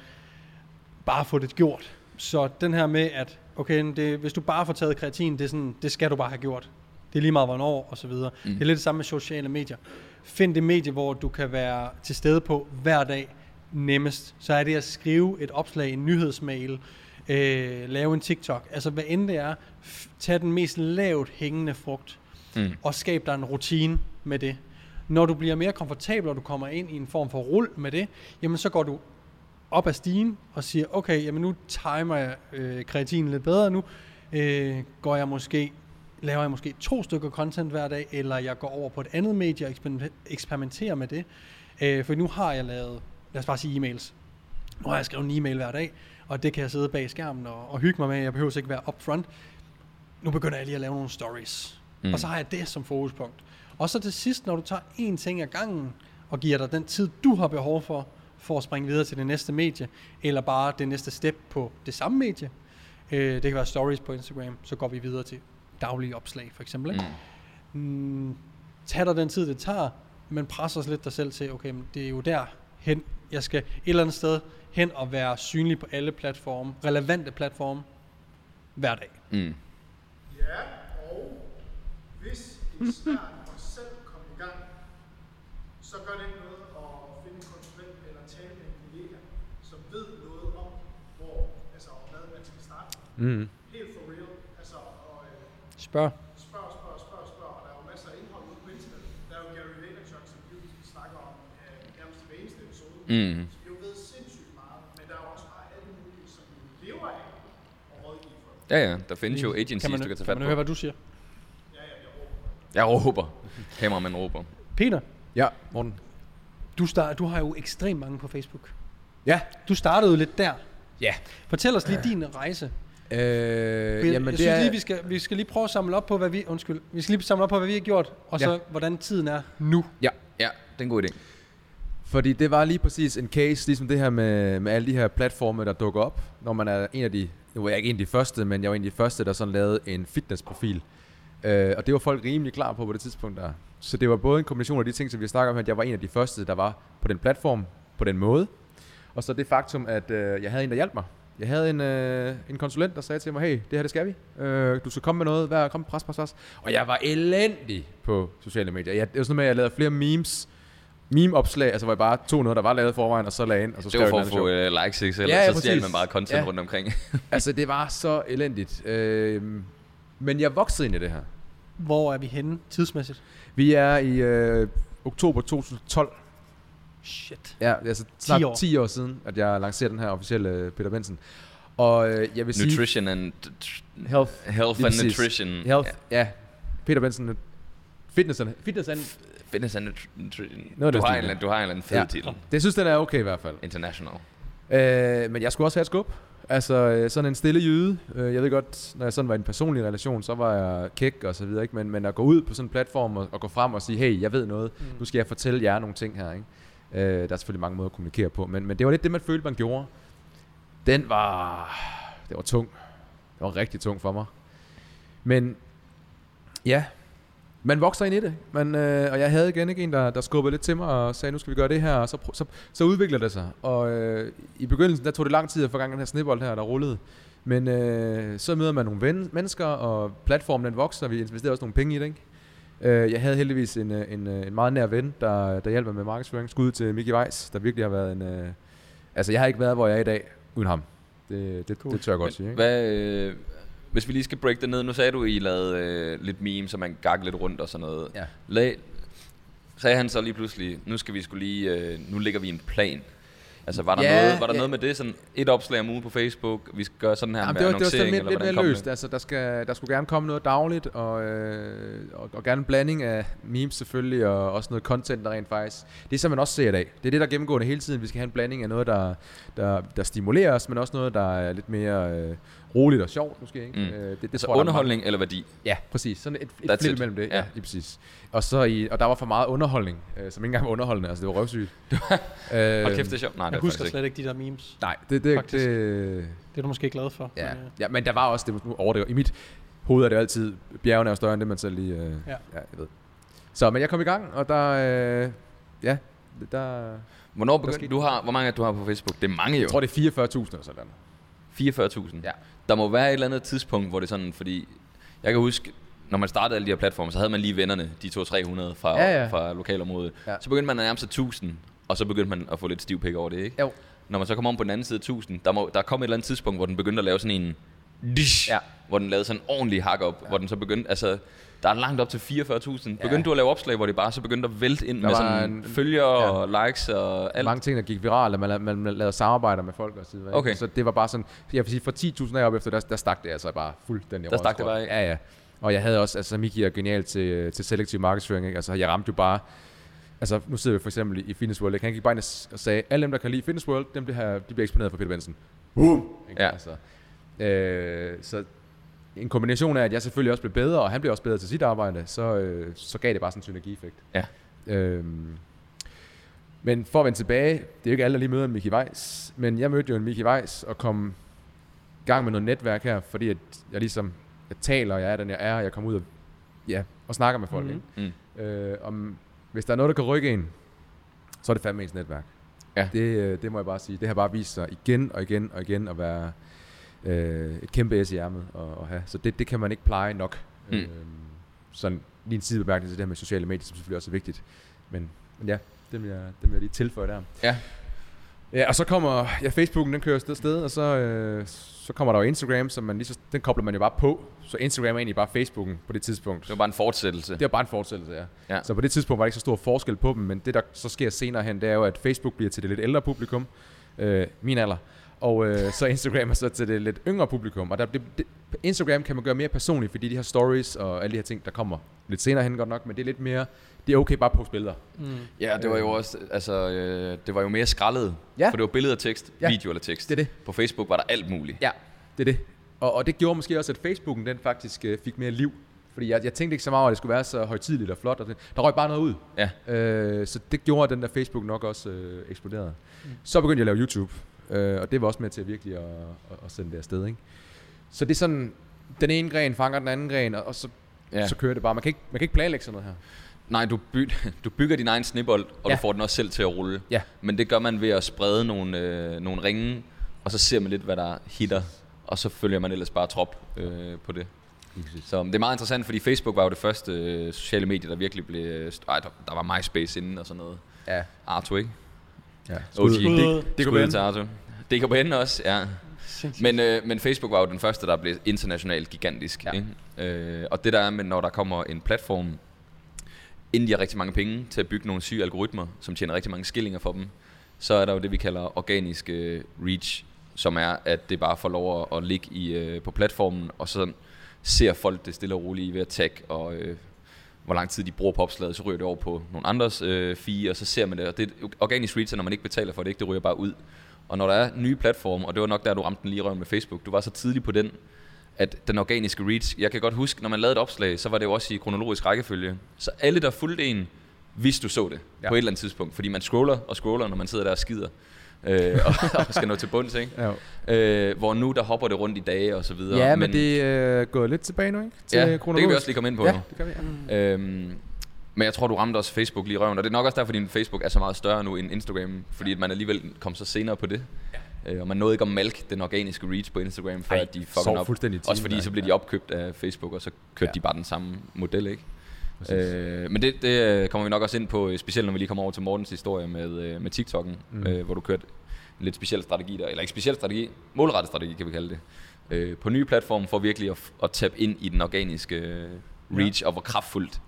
bare at få det gjort. Så den her med, at okay, det, hvis du bare får taget kreatin, det, er sådan, det skal du bare have gjort. Det er lige meget, hvornår og så videre. Mm. Det er lidt det samme med sociale medier. Find det medie, hvor du kan være til stede på hver dag nemmest. Så er det at skrive et opslag, en nyhedsmail, øh, lave en TikTok. Altså hvad end det er, tag den mest lavt hængende frugt Mm. og skab dig en rutine med det. Når du bliver mere komfortabel, og du kommer ind i en form for rul med det, jamen så går du op ad stigen og siger, okay, jamen nu timer jeg øh, kreatinen lidt bedre nu. Øh, går jeg måske, laver jeg måske to stykker content hver dag, eller jeg går over på et andet medie og eksper- eksperimenterer med det. Øh, for nu har jeg lavet, lad os bare sige e-mails. Nu har jeg skrevet en e-mail hver dag, og det kan jeg sidde bag skærmen og, og hygge mig med. Jeg behøver ikke være upfront. Nu begynder jeg lige at lave nogle stories. Mm. Mm. Og så har jeg det som fokuspunkt. Og så til sidst, når du tager én ting ad gangen, og giver dig den tid, du har behov for, for at springe videre til det næste medie, eller bare det næste step på det samme medie. Øh, det kan være stories på Instagram, så går vi videre til daglige opslag for eksempel. Ikke? Mm. Mm, tag dig den tid, det tager, men pres os lidt dig selv til, okay, men det er jo der hen, jeg skal et eller andet sted hen og være synlig på alle platforme, relevante platforme, hver dag. Mm. Ja, og hvis I snart får selv komme i gang, så gør det ikke noget at finde en konsulent eller tale med en kollega, som ved noget om, hvor, altså, hvad man skal starte. Mm. Helt for real. Altså, og øh, Spørg. spørg, spørg, spørg, spørg. Og der er jo masser af indhold ude på internettet. Der er jo Gary Vaynerchuk, som vi jo snakker om øh, nærmest i hver eneste episode. Mm. Så vi jo ved sindssygt meget, men der er jo også bare alle mulige, som jo lever af at rådgive folk. Ja, ja, der findes jo agencies, kan man, du kan tage kan fat man på. høre, hvad du siger? Ja, ja, jeg råber. Jeg råber. Kameramanden råber. Peter, Ja, Morten. du, start, du har jo ekstremt mange på Facebook. Ja. Du startede jo lidt der. Ja. Fortæl os lige din rejse. Øh, jeg, jamen, jeg det synes er, lige, vi skal, vi skal lige prøve at samle op på, hvad vi... Undskyld. Vi skal lige samle op på, hvad vi har gjort, og så Ja. hvordan tiden er nu. Ja, det er en god idé. Fordi det var lige præcis en case, ligesom det her med, med alle de her platforme, der dukker op. Når man er en af de, nu var jeg ikke en af de første, men jeg var en af de første, der sådan lavede en fitnessprofil. Øh, og det var folk rimelig klar på på det tidspunkt der. Så det var både en kombination af de ting, som vi har snakket om, at jeg var en af de første, der var på den platform, på den måde. Og så det faktum, at øh, jeg havde en, der hjalp mig. Jeg havde en, øh, en konsulent, der sagde til mig, hey, det her det skal vi. Øh, du skal komme med noget, hver, kom, pres, pres, pres. Og jeg var elendig på sociale medier. Jeg, det var sådan noget med, at jeg lavede flere memes, meme-opslag, altså hvor jeg bare tog noget, der var lavet forvejen, og så lagde ind, og så Det skrev var jeg for at få uh, likes, ikke? Eller Ja, ja, så stjal man bare content Ja. rundt omkring. Altså, det var så elendigt. Øh, men jeg voksede ind i det her. Hvor er vi henne tidsmæssigt? Vi er i øh, oktober 2012. Shit. Ja, det er altså snart 10 10 år. år. 10 år siden, at jeg lancerede den her officielle øh, Peter Benson. Og øh, jeg vil sige... Nutrition and Health. health and præcis. nutrition. Health, ja. Peter Benson. Fitness and, fitness and... Fitness and nutrition. Noget Du har, en, du har en eller anden fed Ja. titel. Det synes den er okay i hvert fald. International. Øh, men jeg skulle også have et skub. Altså øh, sådan en stille jyde. Øh, jeg ved godt, når jeg sådan var i en personlig relation, så var jeg kæk og så videre. Ikke? Men, men at gå ud på sådan en platform og, og gå frem og sige, hey, jeg ved noget. Mm. Nu skal jeg fortælle jer nogle ting her. Ikke? Øh, der er selvfølgelig mange måder at kommunikere på. Men, men det var lidt det, man følte, man gjorde. Den var... Det var tung. Det var rigtig tung for mig. Men ja, man vokser ind i det. Man, øh, og jeg havde igen ikke en, der, der skubbede lidt til mig og sagde, nu skal vi gøre det her. Og så, så, så udvikler det sig. Og øh, i begyndelsen, der tog det lang tid at få gang den her snibbold her, der rullede. Men øh, så møder man nogle ven, mennesker, og platformen den vokser, og vi investerer også nogle penge i det. Ikke? Øh, jeg havde heldigvis en, øh, en, øh, en meget nær ven, der, der hjalp mig med markedsføring. Skud til Mickey Weiss, der virkelig har været en... Øh, altså, jeg har ikke været, hvor jeg er i dag, uden ham. Det, det, Cool. det tør jeg godt sige. Ikke? Hvad, øh, hvis vi lige skal break det ned. Nu sagde du, I lavede øh, lidt memes, så man gak lidt rundt og sådan noget. Ja. Lag, sagde han så lige pludselig, nu skal vi skulle lige, øh, nu lægger vi en plan. Altså, var der, Ja, noget, var der ja. noget med det? Sådan et opslag om ugen på Facebook, vi skal gøre sådan her Jamen, med det var, det var annoncering, lidt, lidt mere løst. det? Altså, der, skal, der skulle gerne komme noget dagligt, og, øh, og, og gerne en blanding af memes selvfølgelig, og også noget content, der rent faktisk... Det er som man også ser i dag. Det er det, der er gennemgående hele tiden. Vi skal have en blanding af noget, der, der, der stimulerer os, men også noget, der er lidt mere øh, roligt og sjovt måske. Ikke? Mm. Øh, det, det Altså tror jeg, er underholdning eller værdi? Ja, præcis. Sådan et, et That's flip it. mellem det. Ja, Ja. lige præcis. Og, så i, og der var for meget underholdning, øh, som ikke engang var underholdende. Altså, det var røvsygt. øh, [laughs] Hold kæft, det er sjovt. Nej, det Jeg er husker slet ikke de der memes. Nej, det, det, Faktisk. det, Det er du måske glad for. Ja, men, øh, ja, men der var også, det nu overdriver. I mit hoved er det jo altid, bjergene er større end det, man selv lige... Øh, ja. Ja. ja. jeg ved. Så, men jeg kom i gang, og der... Øh, ja, der... Hvornår begyndte du har, hvor mange er det, du har på Facebook? Det er mange jo. Jeg tror, det er 44.000 eller sådan 44.000. Ja. Der må være et eller andet tidspunkt, hvor det er sådan, fordi jeg kan huske, når man startede alle de her platforme, så havde man lige vennerne, de 200-300 fra, Ja, ja. fra lokalområdet. Ja. Så begyndte man at nærme sig 1000, og så begyndte man at få lidt stiv pik over det, ikke? Jo. Når man så kom om på den anden side af 1000, der, må, der kom et eller andet tidspunkt, hvor den begyndte at lave sådan en... Dish, Ja. Hvor den lavede sådan en ordentlig hak op, ja. hvor den så begyndte... Altså, der er langt op til 44.000. Begyndte Ja. du at lave opslag, hvor det bare så begyndte at vælte ind Der med sådan en- følgere ja. og likes og alt? Mange ting, der gik viralt, man, man, man lavede samarbejder med folk og så videre. Okay. Så det var bare sådan, jeg vil sige, fra 10.000 af op efter, der, der stak det altså bare fuldstændig Der stak det bare? Ja, ja. Og jeg havde også, altså Miki er genial til, til selektiv markedsføring, ikke? Altså jeg ramte jo bare, altså nu sidder vi for eksempel i Fitness World, ikke? han gik bare ind og sagde, alle dem, der kan lide Fitness World, dem bliver, de bliver eksponeret for Peter Benson. Boom! Ikke? Ja. Altså, øh, så en kombination af, at jeg selvfølgelig også blev bedre, og han blev også bedre til sit arbejde, så, øh, så gav det bare sådan en synergieffekt. Ja. Øhm, men for at vende tilbage, det er jo ikke alle, der lige møder en Mickey Weiss, men jeg mødte jo en Mickey Weiss og kom i gang med noget netværk her, fordi at jeg ligesom, jeg taler, og jeg er den, jeg er, og jeg kommer ud og, ja, og snakker med folk. Mhm. Mm-hmm. Mm. Øh, om, hvis der er noget, der kan rykke en, så er det fandme ens netværk. Ja. Det, øh, det må jeg bare sige. Det har bare vist sig igen og igen og igen at være øh, et kæmpe S i ærmet at, at have. Så det, det kan man ikke pleje nok. Mm. Øh, sådan lige en sidebemærkning til det her med sociale medier, som selvfølgelig også er vigtigt. Men, men ja, det vil, jeg, det vil jeg lige tilføje der. Ja. Ja, og så kommer, ja, Facebooken, den kører sted, sted og så, øh, så kommer der jo Instagram, som man lige så, den kobler man jo bare på. Så Instagram er egentlig bare Facebooken på det tidspunkt. Det var bare en fortsættelse. Det var bare en fortsættelse, ja. Ja. Så på det tidspunkt var der ikke så stor forskel på dem, men det der så sker senere hen, det er jo, at Facebook bliver til det lidt ældre publikum, øh, min alder, og øh, så Instagram er så til det lidt yngre publikum. Og der, det, det, Instagram kan man gøre mere personligt, fordi de har stories og alle de her ting, der kommer lidt senere hen godt nok, men det er lidt mere, det er okay bare på billeder. Mm. Ja, det var jo også, altså, øh, det var jo mere skrællet. Ja. For det var billeder og tekst, Ja. video eller tekst. Det er det. På Facebook var der alt muligt. Ja, det er det. Og, og det gjorde måske også, at Facebooken den faktisk øh, fik mere liv. Fordi jeg, jeg tænkte ikke så meget over, at det skulle være så højtidligt og flot. Og det. Der røg bare noget ud. Ja. Øh, så det gjorde, at den der Facebook nok også øh, eksploderede. Mm. Så begyndte jeg at lave YouTube. Øh, og det var også med til virkelig at, at, at sende det afsted. Ikke? Så det er sådan, den ene gren fanger den anden gren, og, og så, Ja. så kører det bare. Man kan, ikke, man kan ikke planlægge sådan noget her. Nej, du, by, [laughs] du bygger din egen snibbold, og Ja. du får den også selv til at rulle. Ja. Men det gør man ved at sprede nogle, øh, nogle ringe, og så ser man lidt, hvad der hitter. Og så følger man ellers bare trop øh, på det. Så det er meget interessant, fordi Facebook var jo det første øh, sociale medie, der virkelig blev... Øh, ej, der, der var MySpace inden og sådan noget. Ja. Arto, ikke? Ja. OG. Skud. Det, det kunne til Arto. DKBN også, ja. Men, øh, men Facebook var jo den første, der blev internationalt gigantisk. Ja. Ikke? Øh, og det der er med, når der kommer en platform, inden de har rigtig mange penge til at bygge nogle syge algoritmer, som tjener rigtig mange skillinger for dem, så er der jo det, vi kalder organisk øh, reach, som er, at det bare får lov at, at ligge i, øh, på platformen, og så ser folk det stille og roligt ved at tag, og øh, hvor lang tid de bruger på opslaget, så ryger det over på nogle andres øh, feed, og så ser man det. Og det organisk reach er, når man ikke betaler for det, ikke? det ryger bare ud. Og når der er nye platforme, og det var nok der, du ramte den lige røven med Facebook, du var så tidlig på den, at den organiske reach, jeg kan godt huske, når man lavede et opslag, så var det jo også i kronologisk rækkefølge. Så alle, der fulgte en, hvis du så det. Ja. på et eller andet tidspunkt. Fordi man scroller og scroller, når man sidder der og skider. Øh, [laughs] og, og skal nå til bunds, ikke? Ja, Øh, hvor nu der hopper det rundt i dage og så videre. ja men, men det er øh, gået lidt tilbage nu, ikke? Til ja, det kan vi også lige komme ind på Ja, nu. det kan vi. Ja. Øhm, men jeg tror, du ramte også Facebook lige i røven, og det er nok også derfor, din Facebook er så meget større nu end Instagram, fordi at man alligevel kom så senere på det. Ja. Øh, og man nåede ikke at malke den organiske reach på Instagram, før Ej, at de den op. fuldstændig Også fordi så blev de opkøbt af Facebook, og så kørte Ja. de bare den samme model, ikke? Præcis. Øh, men det, det øh, kommer vi nok også ind på, øh, specielt når vi lige kommer over til Mortens historie med, øh, med TikTok'en, mm. Øh, hvor du kørte en lidt speciel strategi der, eller ikke speciel strategi, målrettet strategi kan vi kalde det, øh, på nye platforme for virkelig at, at tappe ind i den organiske reach, ja. og hvor kraftfuldt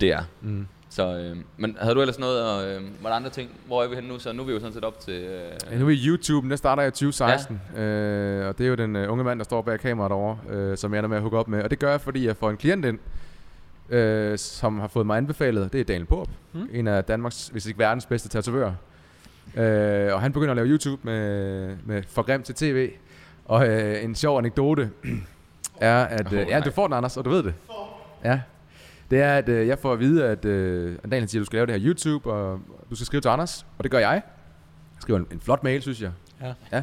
det er. Mm. Så, øh, men havde du ellers noget, og øh, var der andre ting? Hvor er vi henne nu? Så nu er vi jo sådan set op til... Øh, Ja, nu er vi YouTube, der starter jeg i 2016, ja. øh, og det er jo den øh, unge mand, der står bag kameraet over, øh, som jeg ender med at hooke op med. Og det gør jeg, fordi jeg får en klient ind, øh, som har fået mig anbefalet. Det er Daniel Porup, Mm. en af Danmarks, hvis ikke verdens bedste tatovører. Øh, og han begynder at lave YouTube med, med For Grim til TV. Og øh, en sjov anekdote [clears throat] er, at... Øh, Oh, ja, du får den, Anders, og du ved det. Ja. Det er, at øh, jeg får at vide, at øh, Daniel siger, at du skal lave det her YouTube, og du skal skrive til Anders, og det gør jeg. Jeg skriver en, en flot mail, synes jeg. Ja. ja.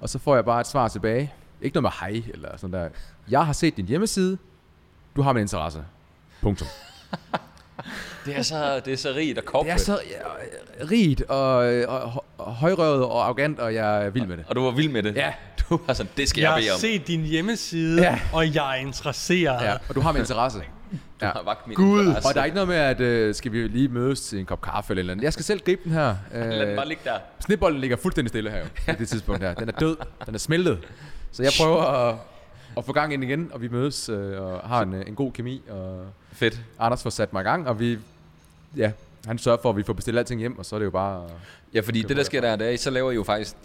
Og så får jeg bare et svar tilbage. Ikke noget med hej, eller sådan der. Jeg har set din hjemmeside. Du har min interesse. Punktum. [laughs] det, er så, det er så rigt og corporate. Det er så ja, rigt og, og, og højrøvet og arrogant, og jeg er vild med det. Og du var vild med det. Ja. Du var sådan, det skal Jeg jeg, har bede om. set din hjemmeside, Ja. og jeg er interesseret. Ja, og du har min interesse. Du Ja. har vagt min Gud. interesse. Og der er ikke noget med, at øh, skal vi lige mødes til en kop kaffe eller noget. Jeg skal selv gribe den her. Lad den Øh, bare ligge der. Snebolden ligger fuldstændig stille her jo, på det tidspunkt her. Den er død, den er smeltet. Så jeg prøver at, at få gang ind igen, og vi mødes øh, og har en, øh, en god kemi. Og Fedt. Anders får sat mig i gang, og vi, ja, han sørger for, at vi får bestilt alting hjem, og så er det jo bare... Ja, fordi det, der sker der, det er, så laver I jo faktisk,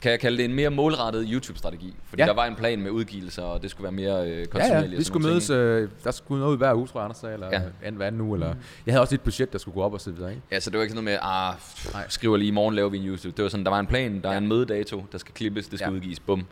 kan jeg kalde det en mere målrettet YouTube-strategi. Fordi Ja. der var en plan med udgivelser, og det skulle være mere øh, Ja, kontinuerligt. ja, og vi skulle mødes, ting, øh, der skulle noget ud hver uge, tror jeg, Anders sagde, eller Ja. ja. anden, hver anden uge, eller... Jeg havde også et budget, der skulle gå op og så videre, ikke? Ja, så det var ikke sådan noget med, ah, pff, skriver lige i morgen laver vi en YouTube. Det var sådan, der var en plan, der er en mødedato, der skal klippes, det skal Ja. udgives, bum.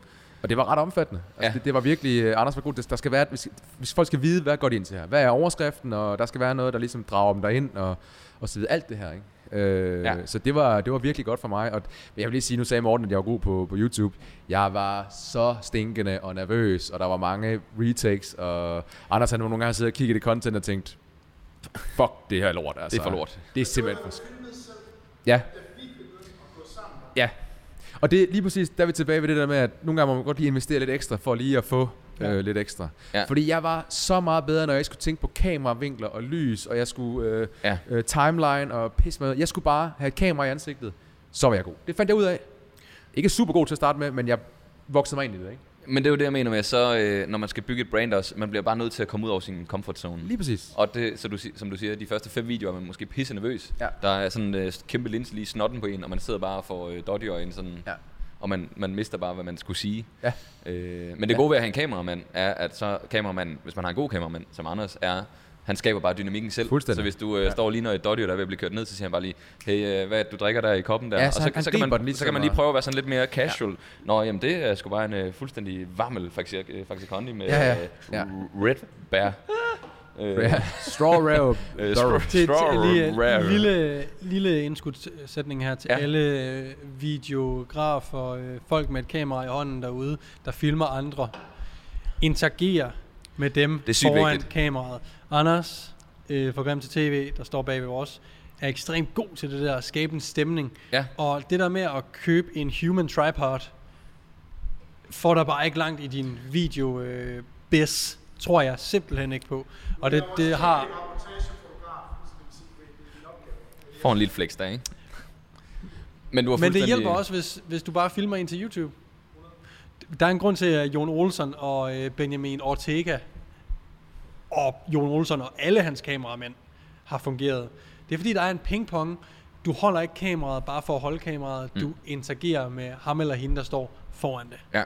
Og det var ret omfattende. Altså, Ja. det, det, var virkelig... øh, Anders var god. Det- Der skal være, hvis, hvis folk skal vide, hvad går de ind til her? Hvad er overskriften? Og der skal være noget, der ligesom drager dem derind, og, og så videre. Alt det her, ikke? Øh, Ja. Så det var, det var virkelig godt for mig. Og jeg vil lige sige, nu sagde Morten, at jeg var god på, på YouTube. Jeg var så stinkende og nervøs, og der var mange retakes, og Anders han nogle gange siddet og kigget i content og tænkt, fuck det her lort, altså. Det er for lort. Det er simpelthen for Ja. Ja. Og det lige præcis, der er vi tilbage ved det der med, at nogle gange må man godt lige investere lidt ekstra, for lige at få Ja. øh, lidt ekstra. Ja. Fordi jeg var så meget bedre, når jeg skulle tænke på kameravinkler og lys, og jeg skulle øh, Ja. øh, timeline og pis med. Jeg skulle bare have et kamera i ansigtet. Så var jeg god. Det fandt jeg ud af. Ikke super god til at starte med, men jeg voksede mig ind i det, ikke? Men det er jo det, jeg mener med, så øh, når man skal bygge et brand også, man bliver bare nødt til at komme ud over sin comfort zone. Lige præcis. Og det, så du, som du siger, de første fem videoer er man måske pisse nervøs. Ja. Der er sådan en øh, kæmpe linse lige snotten på en, og man sidder bare og får øh, dodgy sådan, Ja. og man, man mister bare, hvad man skulle sige. Ja. Øh, men det Ja. gode ved at have en kameramand, er, at så kameramanden, hvis man har en god kameramand, som Anders er, han skaber bare dynamikken selv. Så hvis du øh, Ja. står lige når et dodgy, der er ved at blive kørt ned, så siger han bare lige, hey, øh, hvad er det, du drikker der i koppen der? Ja, og så så, han- så, han kan man, lige så kan man så lige prøve at være sådan lidt mere casual. Nå, jamen det er sgu bare en øh, fuldstændig varmel faktisk, øh, faktisk kondi med Ja, ja. øh, Ja. Red Bear. Øh, Ja. Straw Rare. [laughs] Øh, Straw- straw- lige rare. en lille, lille indskudsætning her til Ja. ja. alle øh, videografer, øh, folk med et kamera i hånden derude, der filmer andre. Interager med dem Det er foran vigtigt. kameraet. Anders øh, fra Grim til TV, der står bag ved os, er ekstremt god til det der at skabe en stemning. Ja. Og det der med at købe en human tripod, får dig bare ikke langt i din video øh, biz, tror jeg simpelthen ikke på. Og det, det har... Får en lille flex der, ikke? Men du har Men det hjælper også, hvis, hvis du bare filmer ind til YouTube. Der er en grund til, at Jon Olsen og øh, Benjamin Ortega og Jon Olsen og alle hans kameramænd har fungeret. Det er fordi, der er en pingpong. Du holder ikke kameraet bare for at holde kameraet. Mm. Du interagerer med ham eller hende, der står foran det. Ja.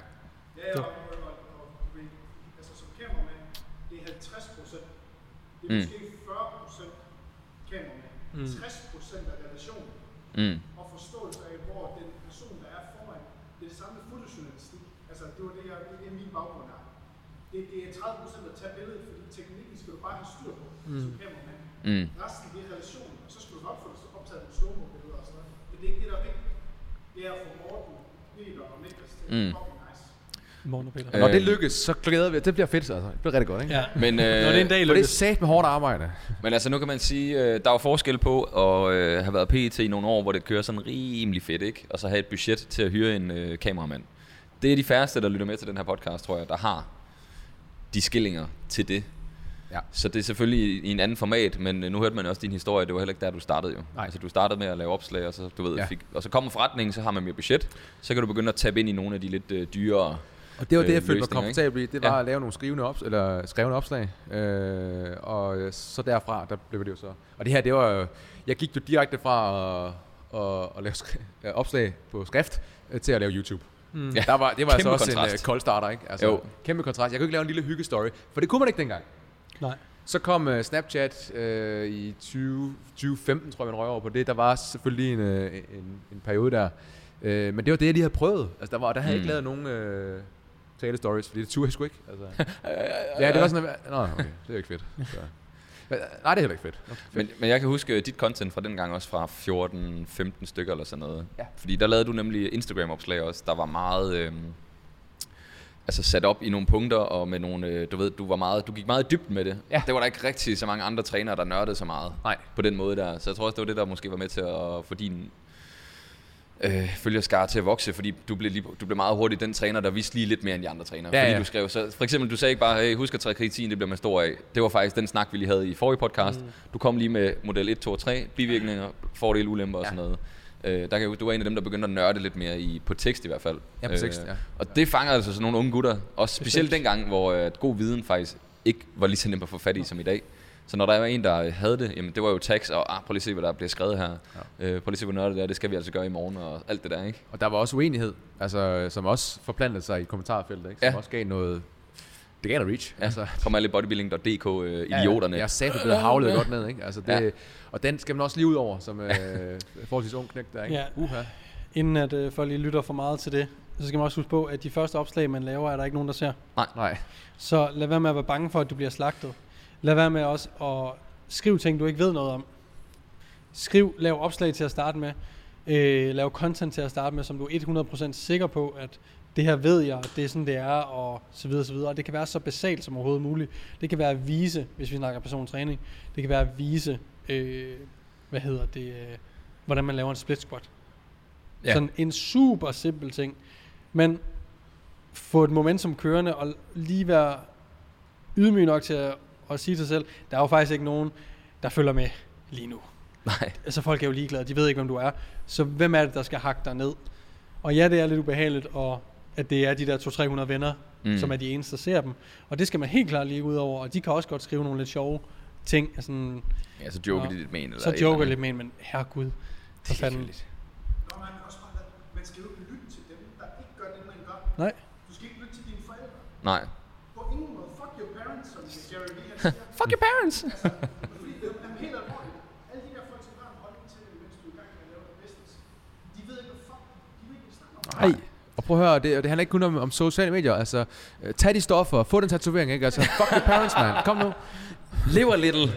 Kameramand, det er 50 procent. Det er Mm. måske 40 procent kameramand. Mm. 60 procent af relationen Mm. og forståelse af, hvor den person, der er foran, det er det samme med fotojournalistik. Altså, det var det, jeg, det er min baggrund her. Det, det er 30 procent at tage billedet, fordi teknikken skal du bare have styr på mm. Mm. Resten det er relationen, og så skal du nok få det optaget med slow billeder og sådan noget. Men det er ikke det, der er vigtigt. Det er at få Morten, Peter og Niklas til Mm. Morgen og Peter. Når det lykkes, så glæder vi Det bliver fedt, altså. Det bliver rigtig godt, ikke? Ja. Men, øh, Når det er en dag For det er lykkes. sat med hårdt arbejde. men altså nu kan man sige, øh, der er jo forskel på at øh, have været PT i nogle år, hvor det kører sådan rimelig fedt, ikke? Og så have et budget til at hyre en øh, kameramand. Det er de færreste, der lytter med til den her podcast, tror jeg, der har de skillinger til det. Ja. Så det er selvfølgelig i, i en anden format, men øh, nu hørte man også din historie, det var heller ikke der, du startede jo. Nej. Altså du startede med at lave opslag, og så, du ved, Ja. fik, og så kommer forretningen, så har man mere budget, så kan du begynde at tabe ind i nogle af de lidt øh, dyrere Og det var det, øh, jeg følte mig komfortabel i. Det var Ja. at lave nogle skrivende, ops- eller skrevne opslag. Øh, og øh, så derfra, der blev det jo så. Og det her, det var jo- Jeg gik jo direkte fra at, at, at lave skri- øh, opslag på skrift øh, til at lave YouTube. Mm. Ja. Der var, det var altså Kæmpe også en kontrast. uh, kold starter, ikke? Altså, Jo. Kæmpe kontrast. Jeg kunne ikke lave en lille hyggestory, for det kunne man ikke dengang. Nej. Så kom uh, Snapchat uh, i 20, 2015, tror jeg, man røg over på det. Der var selvfølgelig en, uh, en, en periode der. Uh, men det var det, jeg lige havde prøvet. Altså, der, var, der havde jeg ikke Mm. lavet nogen uh, tale stories, fordi det turde jeg sgu ikke. Altså. [laughs] ja, det var sådan, at, Nå, okay, det er jo ikke fedt. Så. Men, Nej, det er heller ikke fedt. Fedt. Men, men jeg kan huske dit content fra den gang også fra 14-15 stykker eller sådan noget. Ja. Fordi der lavede du nemlig Instagram-opslag også, der var meget... Øh, altså sat op i nogle punkter, og med nogle, øh, du ved, du var meget, du gik meget dybden med det. Ja. Det var der ikke rigtig så mange andre trænere, der nørdede så meget Nej. på den måde der. Så jeg tror også, det var det, der måske var med til at få din øh, følgerskare til at vokse, fordi du blev, lige, du blev meget hurtigt den træner, der vidste lige lidt mere end de andre trænere. Ja, fordi ja. du skrev, så for eksempel, du sagde ikke bare, hey, husk at trække kritin, det bliver man stor af. Det var faktisk den snak, vi lige havde i forrige podcast. Mm. Du kom lige med model 1, 2 og 3, bivirkninger, fordele, ulemper og Ja. sådan noget. Øh, der kan, du var en af dem, der begyndte at nørde lidt mere i, på tekst i hvert fald. Ja, på tekst, ja. Og det fanger altså sådan nogle unge gutter. Også specielt Bestemt. dengang, hvor øh, god viden faktisk ikke var lige så nemt at få fat i som i dag. Så når der var en, der havde det, jamen det var jo tags, og ah, prøv lige at se, hvad der bliver skrevet her. Ja. Øh, prøv lige at se, hvor nørdet det er, det skal vi altså gøre i morgen, og alt det der, ikke? Og der var også uenighed, altså, som også forplantede sig i kommentarfeltet, ikke? som Ja. også gav noget... Det gav noget reach. Ja, altså, kommer alle bodybuilding.dk øh, Ja, idioterne. Jeg sagde, det blev havlet godt ned, ikke? Altså det, Ja. Og den skal man også lige ud over, som øh, [laughs] forholdsvis ung knægt der, ikke? Ja. Uha. Inden at øh, folk lige lytter for meget til det, så skal man også huske på, at de første opslag, man laver, er der ikke nogen, der ser. Nej. Så lad være med at være bange for, at du bliver slagtet. Lad være med også at skrive ting, du ikke ved noget om. Skriv, lav opslag til at starte med. Øh, lav content til at starte med, som du er 100% sikker på, at det her ved jeg, det er sådan, det er, og så videre, så videre. Og det kan være så basalt som overhovedet muligt. Det kan være at vise, hvis vi snakker persontræning, det kan være at vise, øh, hvad hedder det, øh, hvordan man laver en split squat. Ja. Sådan en super simpel ting. Men få et momentum kørende og lige være ydmyg nok til at, at sige til sig selv, der er jo faktisk ikke nogen, der følger med lige nu. Nej. Altså folk er jo ligeglade, de ved ikke, hvem du er. Så hvem er det, der skal hakke dig ned? Og ja, det er lidt ubehageligt, og at det er de der 200-300 venner, Mm. som er de eneste, der ser dem. Og det skal man helt klart lige ud over, og de kan også godt skrive nogle lidt sjove ting. Altså, Ja, så joker de lidt med en. Eller så et joker eller lidt med en, men herregud, for andet. fanden. Nå, man, også bare, man skal jo ikke lytte til dem, der ikke gør det, man gør. Nej. Du skal ikke lytte til dine forældre. Nej. På ingen måde. Fuck your parents, som [laughs] Jerry Lee siger. Fuck your parents! Altså, fordi det er helt alvorligt. Alle de der folk, som har en holdning til det, mens du er i gang med at lave dit business, de ved ikke, hvad fuck, de ved ikke, hvad de snakker om. Nej. Og prøv at høre, det, det handler ikke kun om, om sociale medier. Altså, øh, tag de stoffer, få den tatovering, ikke? Altså, fuck your parents, man. Kom nu. Live a little.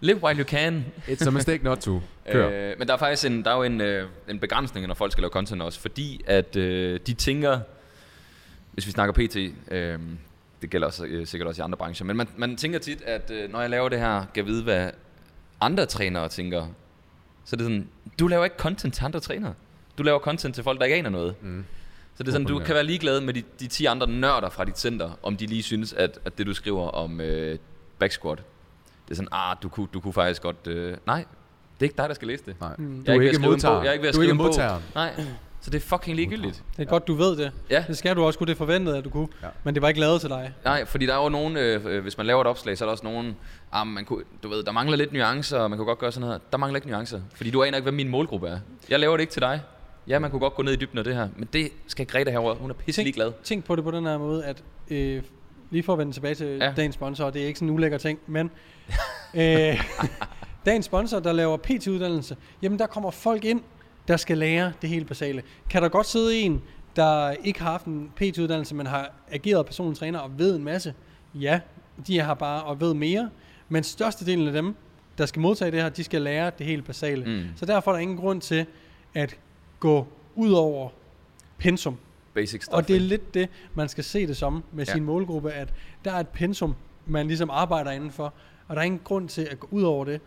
Live while you can. It's a mistake not to. Kør. Øh, men der er faktisk en, der er jo en, øh, en begrænsning, når folk skal lave content også, fordi at øh, de tænker, hvis vi snakker PT, øh, det gælder også, øh, sikkert også i andre brancher, men man, man tænker tit, at øh, når jeg laver det her, kan jeg vide, hvad andre trænere tænker. Så det er sådan, du laver ikke content til andre trænere. Du laver content til folk, der ikke aner noget. Mm. Så det er sådan, du kan være ligeglad med de, de 10 andre nørder fra dit center, om de lige synes, at, at det du skriver om øh, back squat, det er sådan, ah, du kunne, du kunne faktisk godt... Øh, nej, det er ikke dig, der skal læse det. Nej. Mm. Du er ved at ikke skrive en modtager. Jeg er ikke ved at Du er skrive ikke en bog. Nej, så det er fucking ligegyldigt. Det er godt, du ved det. Ja, Det skal du også kunne, det forventede, at du kunne. Ja. Men det var ikke lavet til dig. nej, fordi der er jo nogen, øh, hvis man laver et opslag, så er der også nogen, ah, man kunne, du ved, der mangler lidt nuancer, og man kunne godt gøre sådan her. Der mangler ikke nuancer, fordi du aner ikke, hvad min målgruppe er. Jeg laver det ikke til dig. Ja, man kunne godt gå ned i dybden af det her, men det skal Greta herover. Hun er pisse Tænk- ligeglad. Tænk på det på den her måde, at øh, lige for at vende tilbage til ja. dagens sponsor, det er ikke sådan en ulækker ting, men [laughs] øh, dagens sponsor, der laver PT-uddannelse, jamen der kommer folk ind, der skal lære det helt basale. Kan der godt sidde en, der ikke har haft en PT-uddannelse, men har ageret personlig træner og ved en masse? Ja, de har bare og ved mere, men størstedelen af dem, der skal modtage det her, de skal lære det helt basale. Mm. Så derfor er der ingen grund til at gå ud over pensum. Basic stuff. Og det er lidt det, man skal se det som med Ja. sin målgruppe, at der er et pensum, man ligesom arbejder indenfor, og der er ingen grund til at gå ud over det.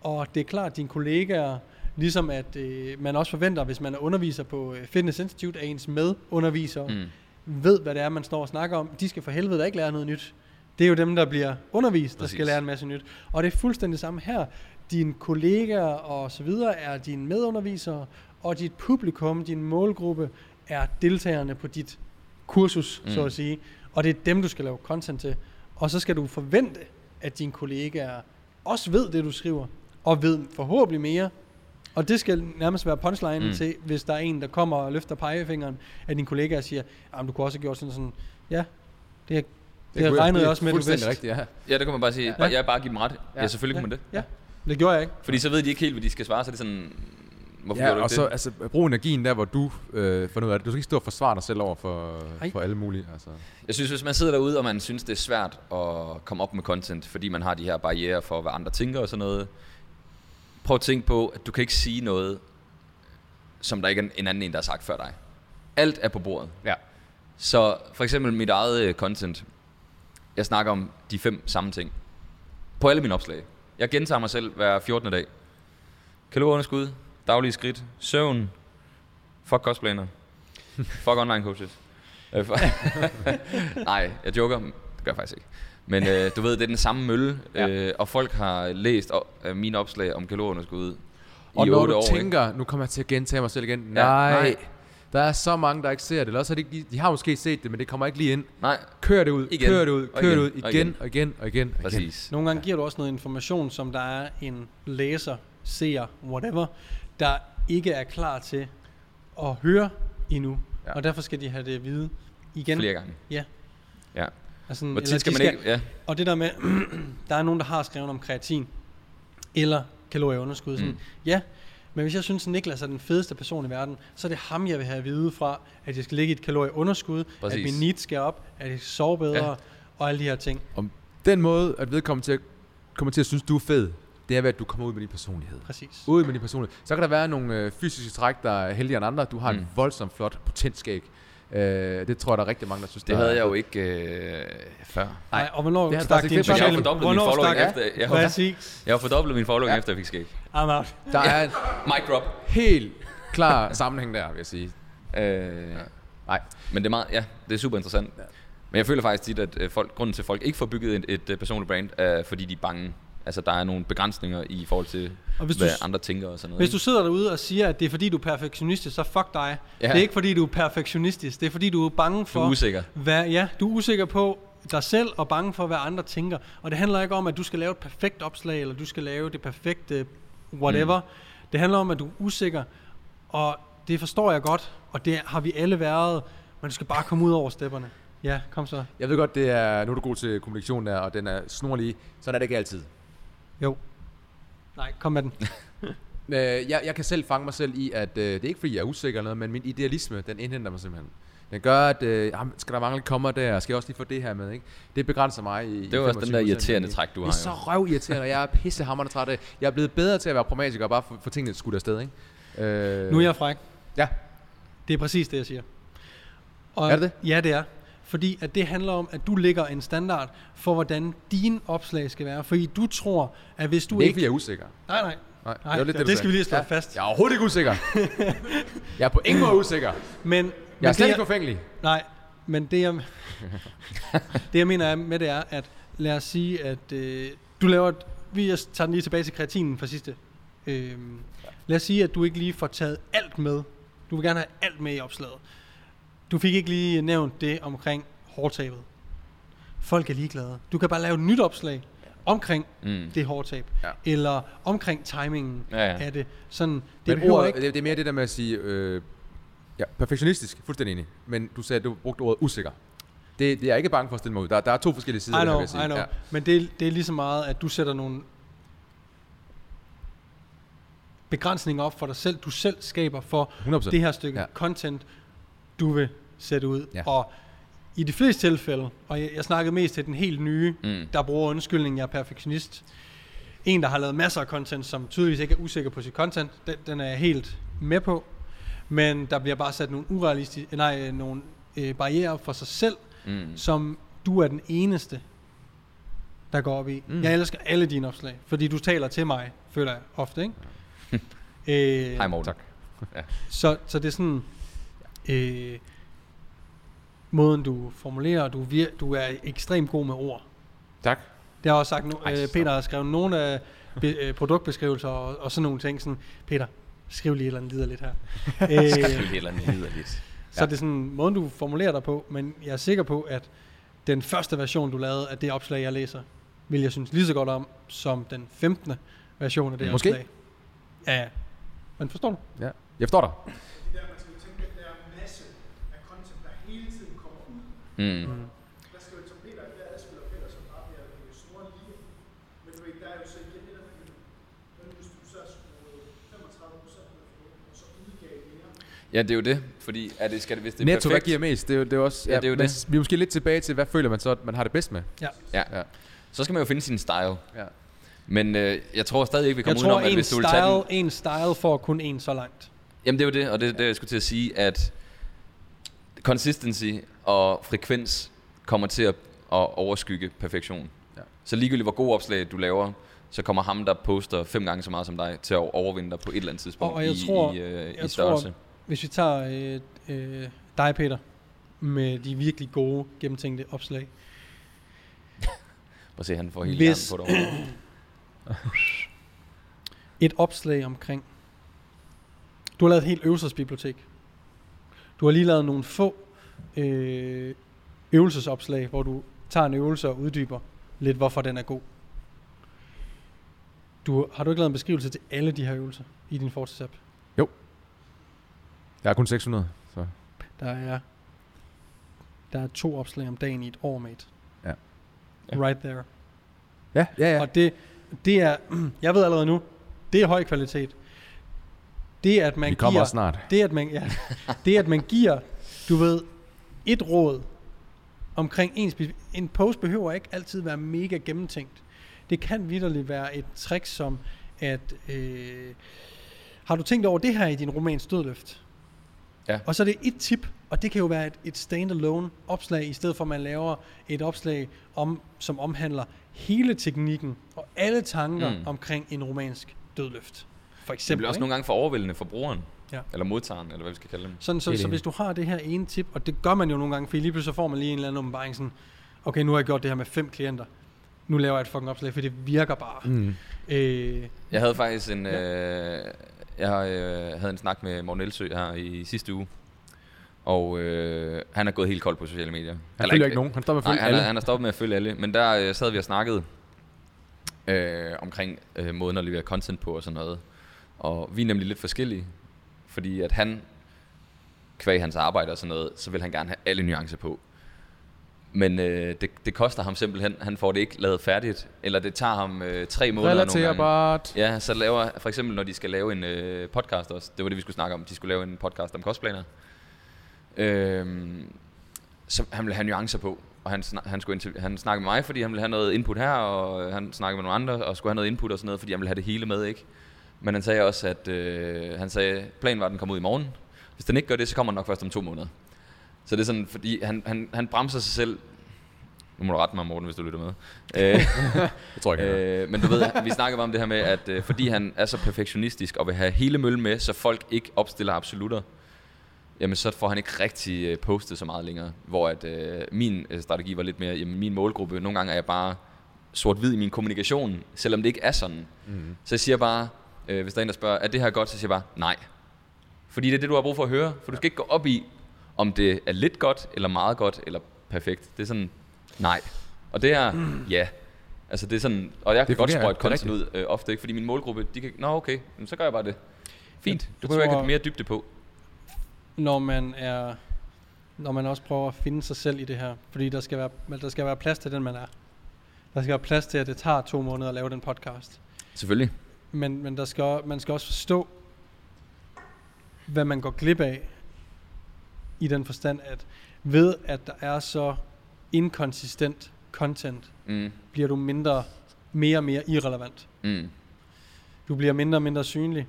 Og det er klart, at dine kollegaer, ligesom at øh, man også forventer, hvis man er underviser på øh, Fitness Institute, at ens medundervisere mm. Ved, hvad det er, man står og snakker om. De skal for helvede da ikke lære noget nyt. Det er jo dem, der bliver undervist, der Præcis. skal lære en masse nyt. Og det er fuldstændig samme her. Dine kollegaer og så videre er dine medundervisere, og dit publikum, din målgruppe, er deltagerne på dit kursus, mm. så Mm. at sige. Og det er dem, du skal lave content til. Og så skal du forvente, at dine kollegaer også ved det, du skriver, og ved forhåbentlig mere. Og det skal nærmest være punchline mm. Mm. til, hvis der er en, der kommer og løfter pegefingeren, at dine kollegaer siger, at du kunne også have gjort sådan sådan, ja, det, er, det, det regnede jeg også med, du vidste. rigtigt, ja. Ja, det kan man bare sige. Ja. Ja. Jeg bare give dem ret. Ja, Ja. selvfølgelig kan man det. Ja, det gjorde jeg ikke. Fordi så ved de ikke helt, hvad de skal svare, så er det sådan... Hvorfor Ja, og ikke så det? altså, brug energien der, hvor du øh, finder ud af det. Du skal ikke stå og forsvare dig selv over for, for alle mulige. Altså. Jeg synes, hvis man sidder derude, og man synes, det er svært at komme op med content, fordi man har de her barriere for, hvad andre tænker og sådan noget, prøv at tænke på, at du kan ikke sige noget, som der ikke er en anden en, der har sagt før dig. Alt er på bordet. Ja. Så for eksempel mit eget øh, content. Jeg snakker om de fem samme ting. På alle mine opslag. Jeg gentager mig selv hver 14. dag. Kalorieunderskud, daglige skridt, søvn, fuck cosplaner, [laughs] fuck online coaches. Øh, [laughs] Nej, jeg joker. Det gør jeg faktisk ikke. Men øh, du ved, det er den samme mølle, Ja. øh, og folk har læst op, øh, mine opslag om kalorieunderskud Og i når 8 du år. ikke? tænker, nu kommer jeg til at gentage mig selv igen. Ja, nej, nej. der er så mange, der ikke ser det. Eller også har de, ikke de har måske set det, men det kommer ikke lige ind. Nej, Kør det ud, Igen. kør det ud, Og kør det igen. ud, Og igen, igen. og igen, og igen, og igen. præcis. Nogle gange giver du også noget information, som der er en læser, seer, whatever, der ikke er klar til at høre endnu. Ja. Og derfor skal de have det at vide igen. Flere gange. Ja. Ja. Altså, Hvor tit skal man ikke... Ja. Og det der med, [clears throat] der er nogen, der har skrevet om kreatin, eller kalorieunderskud. Sådan, Mm. Ja, men hvis jeg synes, at Niklas er den fedeste person i verden, så er det ham, jeg vil have at vide fra, at jeg skal ligge i et kalorieunderskud, Præcis. at min needs skal op, at jeg skal sove bedre, Ja. og alle de her ting. Den måde, at vedkommende til at, kommer til at synes, du er fed, det er ved, at du kommer ud med din personlighed. Præcis. Ud med din personlighed. Så kan der være nogle øh, fysiske træk, der er heldigere end andre. Du har mm. en voldsomt flot potentskæg. Øh, det tror jeg, der er rigtig mange, der synes, Det der havde er jeg jo ikke øh, før. Nej, og hvornår det har stak din jeg har fordoblet min following efter... Jeg har, jeg har fordoblet min following Ja. efter, jeg fik skæg. I'm out. Der er en [laughs] Mic drop. helt klar sammenhæng der, vil jeg sige. Øh, Nej. Men det er meget, ja, det er super interessant. Men jeg føler faktisk tit, at øh, folk, grunden til, at folk ikke får bygget et, et, øh, personligt brand, er fordi de er bange. Altså, der er nogle begrænsninger i forhold til, Og hvis du, hvad andre tænker og sådan noget. hvis du sidder derude og siger, at det er fordi, du er perfektionistisk, så fuck dig. Ja. Det er ikke fordi, du er perfektionistisk. Det er fordi, du er bange du for... er usikker. Hvad, ja, du er usikker på dig selv og bange for, hvad andre tænker. Og det handler ikke om, at du skal lave et perfekt opslag, eller du skal lave det perfekte whatever. Mm. Det handler om, at du er usikker, og det forstår jeg godt, og det har vi alle været, men du skal bare komme ud over stepperne. Ja, kom så. Jeg ved godt, det er, nu er du god til kommunikation der, og den er snorlig. Sådan er det ikke altid. Jo. Nej, kom med den. [laughs] Jeg, jeg kan selv fange mig selv i, at øh, det er ikke fordi, jeg er usikker eller noget, men min idealisme, den indhenter mig simpelthen. Den gør, at øh, jamen, skal der mangle komma der, skal jeg også lige få det her med, ikke? Det begrænser mig i Det er jo også den der irriterende træk, du Det har. er så jo. røvirriterende, og jeg er pissehammerende træt af. Jeg er blevet bedre til at være pragmatiker og bare få, få tingene skudt afsted, ikke? Øh, Nu er jeg fræk. Ja. Det er præcis det, jeg siger. Og Er det det? Ja, det er. Fordi at det handler om, at du lægger en standard for, hvordan din opslag skal være. Fordi du tror, at hvis du Det er ikke, ikke... fordi jeg er usikker. Nej, nej. Nej, Nej, var det, det skal vi lige slå ja. fast. Jeg er overhovedet ikke usikker. [laughs] jeg er på ingen måde usikker. Men, Jeg er men slet det, ikke forfængelig. Nej, men det jeg, [laughs] det jeg mener er med det er, at lad os sige, at øh, du laver et, vi tager den lige tilbage til kreatinen fra sidste. Øh, lad os sige, at du ikke lige får taget alt med. Du vil gerne have alt med i opslaget. Du fik ikke lige nævnt det omkring hårtabet. Folk er ligeglade. Du kan bare lave et nyt opslag omkring Mm. det hårtab. Ja. Eller omkring timingen Ja, ja. af det. Sådan, det Men behøver ord, ikke... det, er mere det der med at sige, øh, ja, perfektionistisk, fuldstændig enig. Men du sagde, at du brugte ordet usikker. Det, det er jeg ikke bange for at stille mig ud. Der, der er to forskellige sider, I af det her, know. I know. Ja. Men det, det er lige så meget, at du sætter nogle begrænsninger op for dig selv. Du selv skaber for 100%. det her stykke ja. content, du vil sætte ud. Ja. Og i de fleste tilfælde, og jeg, jeg snakkede mest til den helt nye, Mm. der bruger undskyldningen, jeg er perfektionist. En, der har lavet masser af content, som tydeligvis ikke er usikker på sit content, den, den er jeg helt med på. Men der bliver bare sat nogle urealistiske, nej, nogle øh, barriere for sig selv, Mm. som du er den eneste, der går op i. Mm. Jeg elsker alle dine opslag, fordi du taler til mig, føler jeg ofte, ikke? [laughs] øh, Hej Morten. Tak. så, så det er sådan, øh, måden du formulerer, du, vir, du er ekstremt god med ord. Tak. Det har jeg også sagt nu. Ej, Øh, så- Peter har skrevet nogle af be, øh, produktbeskrivelser og, og sådan nogle ting. Sådan, Peter, skriv lige et eller andet liderligt her. [laughs] Det er øh, helt andet liderligt. [laughs] Så Ja. det er sådan måden, du formulerer dig på, men jeg er sikker på, at den første version, du lavede af det opslag, jeg læser, vil jeg synes lige så godt om, som den 15. version af det Måske. opslag. Ja, ja. Men forstår du? Ja. Jeg forstår dig. De der, man skal jo tænke, den der masse af content, der hele tiden kommer ud. Mm. Der skal jo etablere, at der adskiller Peter, som bare bliver snor lige. Men du ved, der jo så igen det der med, men hvis du så skruede 35 procent ned for det, og så udgav mere, Ja, det er jo det. Fordi er det, skal det, hvis det er Netto, hvad perfekt, giver mest? Det er jo, det er også, Ja, det er jo det. Vi er måske lidt tilbage til, hvad føler man så, at man har det bedst med? ja, Ja. så skal man jo finde sin style. Ja. Men øh, jeg tror stadig ikke, vi kommer tror, udenom, at hvis du vil tage den... style, en style får kun en så langt. Jamen det er jo det, og det er det, jeg skulle til at sige, at consistency og frekvens kommer til at, at overskygge perfektion. Ja. Så ligegyldigt hvor god opslag du laver, så kommer ham, der poster fem gange så meget som dig, til at overvinde dig på et eller andet tidspunkt Og- jeg i, tror- i, øh, jeg i tror- størrelse. Hvis vi tager øh, øh, dig, Peter, med de virkelig gode, gennemtænkte opslag. [laughs] Prøv at se, han får hele Hvis- på det. Et opslag omkring... Du har lavet et helt øvelsesbibliotek. Du har lige lavet nogle få øh, øvelsesopslag, hvor du tager en øvelse og uddyber lidt, hvorfor den er god. Du, har du ikke lavet en beskrivelse til alle de her øvelser i din Fortis-app? Jeg er kun 600, så... Der er, der er to opslag om dagen i et år, mate. Ja. Ja. Right there. Ja, ja, Ja. Og det, det er, [clears throat] jeg ved allerede nu, det er høj kvalitet. Det at man Vi kommer giver, snart. det at man, ja, det at man giver, du ved, et råd omkring en, speci- en post behøver ikke altid være mega gennemtænkt. Det kan vidderligt være et trick som, at øh, har du tænkt over det her i din roman Stødløft? Ja. Og så er det et tip, og det kan jo være et, et standalone opslag, i stedet for at man laver et opslag, om, som omhandler hele teknikken og alle tanker Mm. omkring en romansk dødløft. For Det eksempel. bliver også ikke? nogle gange for overvældende for brugeren. Ja. Eller modtageren, eller hvad vi skal kalde dem. Sådan, så, så enig. hvis du har det her ene tip, og det gør man jo nogle gange, for lige pludselig så får man lige en eller anden åbenbaring sådan, okay, nu har jeg gjort det her med fem klienter, nu laver jeg et fucking opslag, for det virker bare. Mm. Øh, Jeg havde faktisk en, øh, jeg øh, havde en snak med Morten Elsø her i sidste uge. Og øh, han er gået helt kold på sociale medier. Han følger ikke nogen. Han står med at Nej, følge han, alle. er, han er stoppet med at følge alle. Men der øh, sad vi og snakkede øh, omkring øh, måden at levere content på og sådan noget. Og vi er nemlig lidt forskellige. Fordi at han, kvæg hans arbejde og sådan noget, så vil han gerne have alle nuancer på. Men øh, det, det koster ham simpelthen. Han får det ikke lavet færdigt. Eller det tager ham øh, tre måneder nogle gange. Relaterbart. Ja, så laver for eksempel, når de skal lave en øh, podcast også. Det var det, vi skulle snakke om. De skulle lave en podcast om kostplaner. Øhm, så han ville have nuancer på. Og han, snak, han, skulle interv- han snakkede med mig, fordi han ville have noget input her, og øh, han snakkede med nogle andre, og skulle have noget input og sådan noget, fordi han ville have det hele med, ikke? Men han sagde også, at øh, han sagde, planen var, at den kom ud i morgen. Hvis den ikke gør det, så kommer den nok først om to måneder. Så det er sådan, fordi han, han, han bremser sig selv. Nu må du rette mig, Morten, hvis du lytter med. Øh, [laughs] Jeg tror ikke. Øh, men du ved, vi snakker bare om det her med, at øh, fordi han er så perfektionistisk og vil have hele møllen med, så folk ikke opstiller absolutter, jamen så får han ikke rigtig øh, postet så meget længere. Hvor at øh, min øh, strategi var lidt mere, jamen min målgruppe, nogle gange er jeg bare sort-hvid i min kommunikation, selvom det ikke er sådan. Mm. Så jeg siger bare, øh, hvis der er en, der spørger, er det her godt, så siger jeg bare, nej. Fordi det er det, du har brug for at høre. For du skal ikke gå op i, om det er lidt godt, eller meget godt, eller perfekt. Det er sådan, nej. Og det er, ja. Altså det er sådan, og jeg Det kan godt fungerer, sprøjte det content ud øh, ofte, ikke? Fordi min målgruppe, de kan, nå okay, så gør jeg bare det. Fint, du behøver ikke mere dybde på. når man er når man også prøver at finde sig selv i det her, fordi der skal være der skal være plads til den man er. Der skal være plads til at det tager to måneder at lave den podcast. Selvfølgelig. Men, men der skal, man skal også forstå, hvad man går glip af, i den forstand, at ved at der er så inkonsistent content, Mm, bliver du mindre, mere og mere irrelevant. mm, Du bliver mindre og mindre synlig.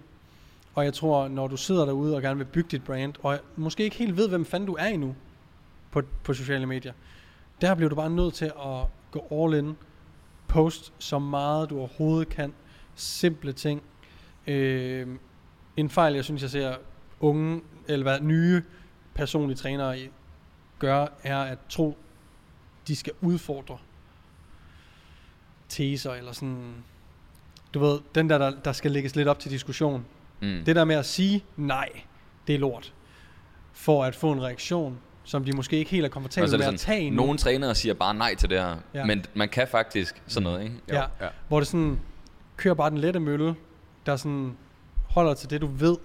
Og jeg tror, når du sidder derude og gerne vil bygge dit brand, og måske ikke helt ved, hvem fanden du er endnu på, på sociale medier, der bliver du bare nødt til at gå all in, post så meget du overhovedet kan, simple ting. Øh, en fejl, jeg synes, jeg ser unge, eller hvad, nye personlige trænere i- gør, er at tro, de skal udfordre teser, eller sådan, du ved, den der, der, der skal lægges lidt op til diskussion. mm. Det der med at sige nej, det er lort. for at få en reaktion, som de måske ikke helt er komfortable så er med det at sådan, tage endnu. nogle trænere siger bare nej til det her, Ja. ja. men man kan faktisk sådan noget, ikke? Ja, ja. hvor det sådan, kører bare den lette mølle, der sådan holder til det, du ved.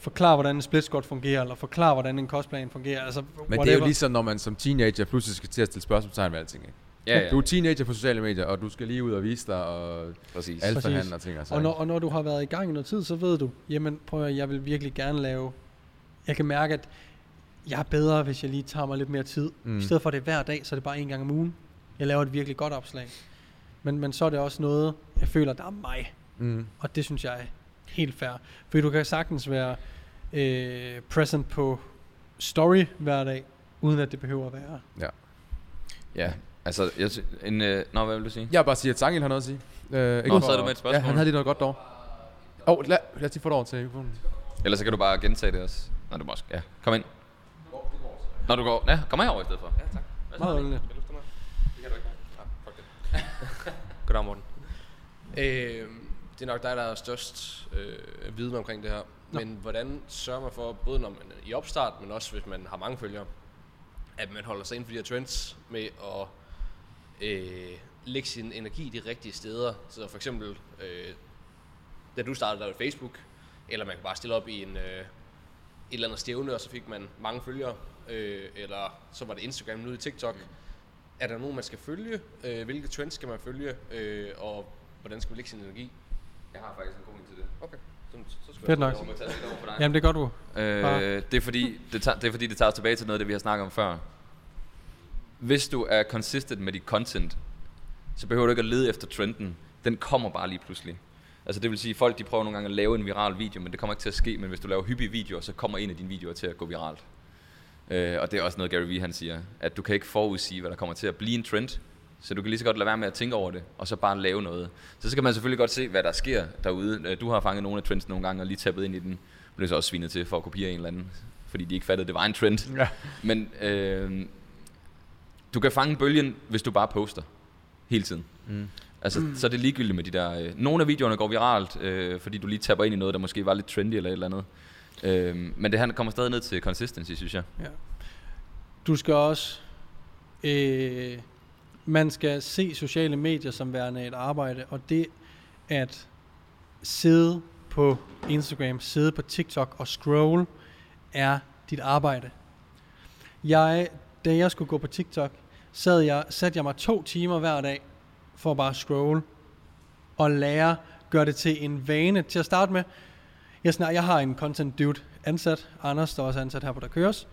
Forklar, hvordan en split squat fungerer, eller forklar, hvordan en kostplan fungerer. Altså, Men whatever. det er jo ligesom, når man som teenager pludselig skal til at stille spørgsmålstegn ved alting. Ikke? Ja, ja. Du er teenager på sociale medier, og du skal lige ud og vise dig, og Præcis. alfa Præcis. han og ting og Og når, og når du har været i gang i noget tid, så ved du, jamen prøv at jeg vil virkelig gerne lave, jeg kan mærke, at jeg er bedre, hvis jeg lige tager mig lidt mere tid. Mm. I stedet for at det er hver dag, så er det bare en gang om ugen. Jeg laver et virkelig godt opslag. Men, men så er det også noget, jeg føler, der er mig. Mm. Og det synes jeg er helt fair. For du kan sagtens være øh, present på story hver dag, uden at det behøver at være. Ja, altså, jeg, en, øh, nå, hvad vil du sige? Jeg vil bare sige, at Sangel har noget at sige. Øh, ikke Nå, for- så er du med et spørgsmål. Ja, han havde lige noget godt dog. Åh, oh, lad, lad os lige få det over til mikrofonen. Ellers så kan du bare gentage det også. Nå, du må også, ja. Kom ind. Når du går, ja, kom herover i stedet for. Ja, tak. Meget ondeligt. Kan du lufte mig? Det kan du ikke. Ja, fuck det. [laughs] Goddag, Morten. Øh, det er nok dig, der er størst øh, viden omkring det her. Nå. Men hvordan sørger man for, både når man er i opstart, men også hvis man har mange følgere, at man holder sig inden for de her trends med at øh, lægge sin energi de rigtige steder. Så for eksempel, øh, da du startede der på Facebook, eller man kan bare stille op i en, øh, et eller andet stævne, og så fik man mange følgere, øh, eller så var det Instagram, nu det TikTok. Er der nogen, man skal følge? Øh, hvilke trends skal man følge? Øh, og hvordan skal man lægge sin energi? Jeg har faktisk en god en til det. Okay, så, så skal Fedt jeg nok. Jeg må tage det over for dig. Jamen det gør du. Øh, det, er fordi, det, tager, det er fordi, det tager os tilbage til noget af det, vi har snakket om før. Hvis du er consistent med dit content, så behøver du ikke at lede efter trenden. Den kommer bare lige pludselig. Altså det vil sige, folk de prøver nogle gange at lave en viral video, men det kommer ikke til at ske. Men hvis du laver hyppige videoer, så kommer en af dine videoer til at gå viralt. Øh, og det er også noget, Gary Vee han siger, at du kan ikke forudsige, hvad der kommer til at blive en trend. Så du kan lige så godt lade være med at tænke over det, og så bare lave noget. Så, så kan man selvfølgelig godt se, hvad der sker derude. Øh, Du har fanget nogle af trends nogle gange, og lige tappet ind i den. Blev så også svinet til for at kopiere en eller anden, fordi de ikke fattede, at det var en trend. Ja. Men øh, du kan fange bølgen, hvis du bare poster hele tiden. Mm. Altså, mm. så er det ligegyldigt med de der... Øh, nogle af videoerne går viralt, øh, fordi du lige tapper ind i noget, der måske var lidt trendy eller et eller andet. Øh, men det her kommer stadig ned til consistency, synes jeg. Ja. Du skal også... Øh, man skal se sociale medier som værende et arbejde, og det at sidde på Instagram, sidde på TikTok og scroll, er dit arbejde. Jeg, da jeg skulle gå på TikTok, sad jeg, satte jeg mig to timer hver dag for at bare scroll og lære, gøre det til en vane. Til at starte med, jeg, snak, jeg har en content dude ansat, Anders, der er også ansat her på Der Køres.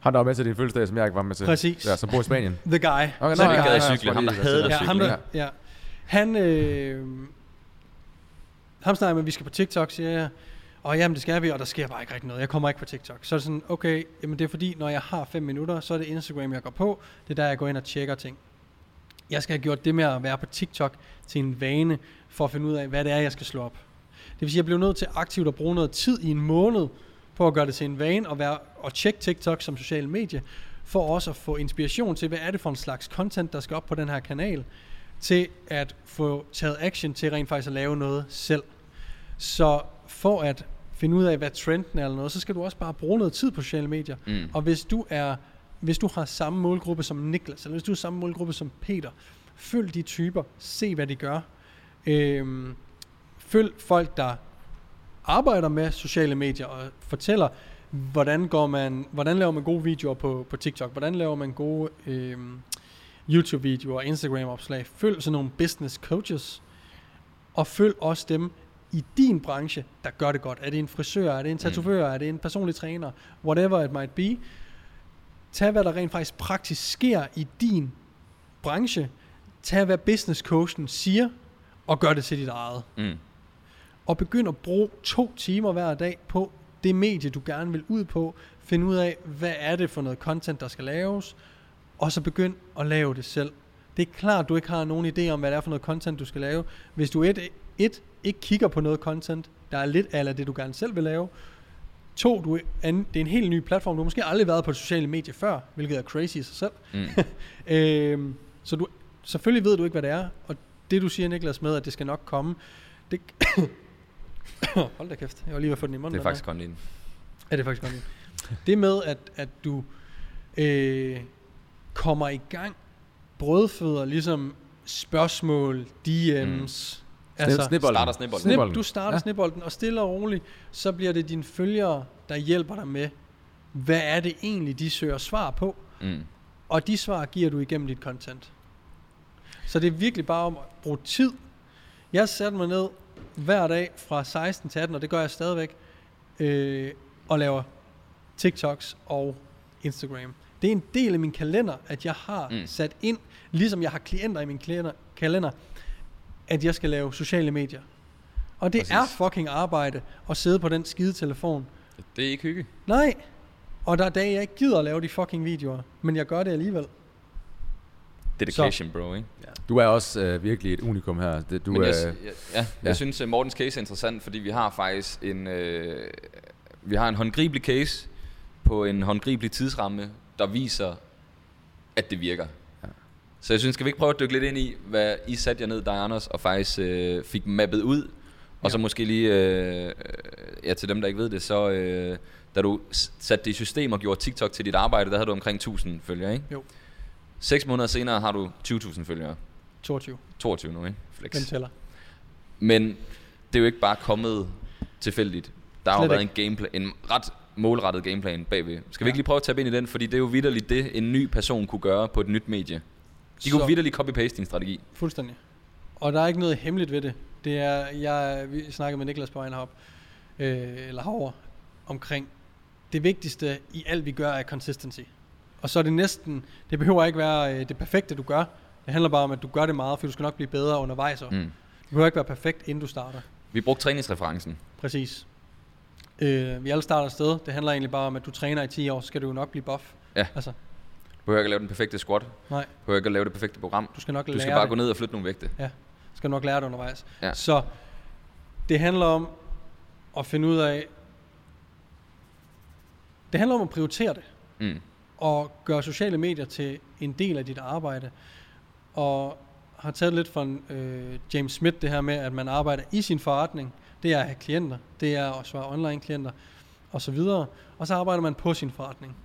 Han der var med til din fødselsdag, som jeg ikke var med til. Præcis. Ja, som bor i Spanien. The guy. Okay, Så nå, vi ja, gad cykle. Ham, der havde Ja, ham, der, ja. Han, øh, ham snakker med, at vi skal på TikTok, siger jeg. Og jamen, det skal vi, og der sker bare ikke rigtig noget. Jeg kommer ikke på TikTok. Så er det sådan, okay, jamen det er fordi, når jeg har 5 minutter, så er det Instagram, jeg går på. Det er der, jeg går ind og tjekker ting. Jeg skal have gjort det med at være på TikTok til en vane, for at finde ud af, hvad det er, jeg skal slå op. Det vil sige, at jeg bliver nødt til aktivt at bruge noget tid i en måned, på at gøre det til en vane, og, være, og tjekke TikTok som social medie, for også at få inspiration til, hvad er det for en slags content, der skal op på den her kanal, til at få taget action til rent faktisk at lave noget selv. Så for at finde ud af, hvad trenden er eller noget, så skal du også bare bruge noget tid på sociale medier. Mm. Og hvis du er hvis du har samme målgruppe som Niklas, eller hvis du har samme målgruppe som Peter, følg de typer, se hvad de gør. Øhm, følg folk, der arbejder med sociale medier og fortæller, hvordan, går man, hvordan laver man gode videoer på, på TikTok, hvordan laver man gode øhm, YouTube-videoer og Instagram-opslag. Følg sådan nogle business coaches, og følg også dem i din branche, der gør det godt. Er det en frisør, er det en tatovør, er det en personlig træner, whatever it might be. Tag, hvad der rent faktisk praktisk sker i din branche. Tag, hvad business coachen siger, og gør det til dit eget. Mm. Og begynd at bruge to timer hver dag på det medie, du gerne vil ud på. Find ud af, hvad er det for noget content, der skal laves. Og så begynd at lave det selv. Det er klart, du ikke har nogen idé om, hvad det er for noget content, du skal lave. Hvis du et, et ikke kigger på noget content, der er lidt af det, du gerne selv vil lave. To, du er det er en helt ny platform. Du har måske aldrig været på sociale medier før, hvilket er crazy i sig selv. Mm. [laughs] Øhm, så du, selvfølgelig ved du ikke, hvad det er. Og det, du siger, Niklas, med, at det skal nok komme, det... [coughs] Hold da kæft, jeg var lige ved at få den i munden. Det er faktisk kun en. Ja, det er faktisk godt. lide. Det med, at, at du øh, kommer i gang, brødføder, ligesom spørgsmål, DM's, mm. Altså, Snibolden. Starter snebolden. Snip, Snebolden. du starter Ja. ja. snibbolden, og stille og roligt, så bliver det dine følgere, der hjælper dig med, hvad er det egentlig, de søger svar på, Mm. og de svar giver du igennem dit content. Så det er virkelig bare om at bruge tid. Jeg satte mig ned hver dag fra 16 til 18, og det gør jeg stadigvæk, øh, og laver TikToks og Instagram. Det er en del af min kalender, at jeg har Mm. sat ind, ligesom jeg har klienter i min kalender, kalender at jeg skal lave sociale medier. Og det. Præcis. er fucking arbejde at sidde på den skide telefon. Det er ikke hygge. Nej. Og der er dage, jeg ikke gider at lave de fucking videoer, men jeg gør det alligevel. Dedication, bro, ikke? Du er også øh, virkelig et unikum her. Det, du Men er, jeg, jeg, ja, jeg ja. synes, at Mortens case er interessant, fordi vi har faktisk en, øh, vi har en håndgribelig case på en håndgribelig tidsramme, der viser, at det virker. Ja. Så jeg synes, skal vi ikke prøve at dykke lidt ind i, hvad I satte jer ned, dig og Anders, og faktisk øh, fik mappet ud, og så Ja. måske lige, øh, øh, ja til dem, der ikke ved det, så øh, da du satte det i system og gjorde TikTok til dit arbejde, der havde du omkring 1000 følgere, ikke? Jo. 6 måneder senere har du 20.000 følgere. 22. 22 nu, ikke? Flex. Den tæller. Men det er jo ikke bare kommet tilfældigt. Der har jo været en, gameplay, en ret målrettet gameplan bagved. Skal vi Ja. ikke lige prøve at tage ind i den? Fordi det er jo vidderligt det, en ny person kunne gøre på et nyt medie. De kunne vidderligt copy-paste din strategi. Fuldstændig. Og der er ikke noget hemmeligt ved det. Det er, jeg vi snakkede med Niklas på Egenhop, øh, eller herover omkring, det vigtigste i alt vi gør er consistency. Og så er det næsten, det behøver ikke være øh, det perfekte du gør. Det handler bare om, at du gør det meget, for du skal nok blive bedre undervejs. Mm. Mm. Du behøver ikke være perfekt, inden du starter. Vi brugte træningsreferencen. Præcis. Øh, vi alle starter sted. Det handler egentlig bare om, at du træner i 10 år, så skal du jo nok blive buff. Ja. Altså, Du behøver ikke at lave den perfekte squat. Du nej, behøver ikke at lave det perfekte program. du skal nok Du lære skal bare det. gå ned og flytte nogle vægte. skal du nok lære det undervejs. Ja. Så det handler om at finde ud af, det handler om at prioritere det, Mm. Og gøre sociale medier til en del af dit arbejde. Og har taget lidt fra øh, James Smith det her med, at man arbejder i sin forretning. Det er at have klienter, det er at svare online klienter, og så videre. Og så arbejder man på sin forretning.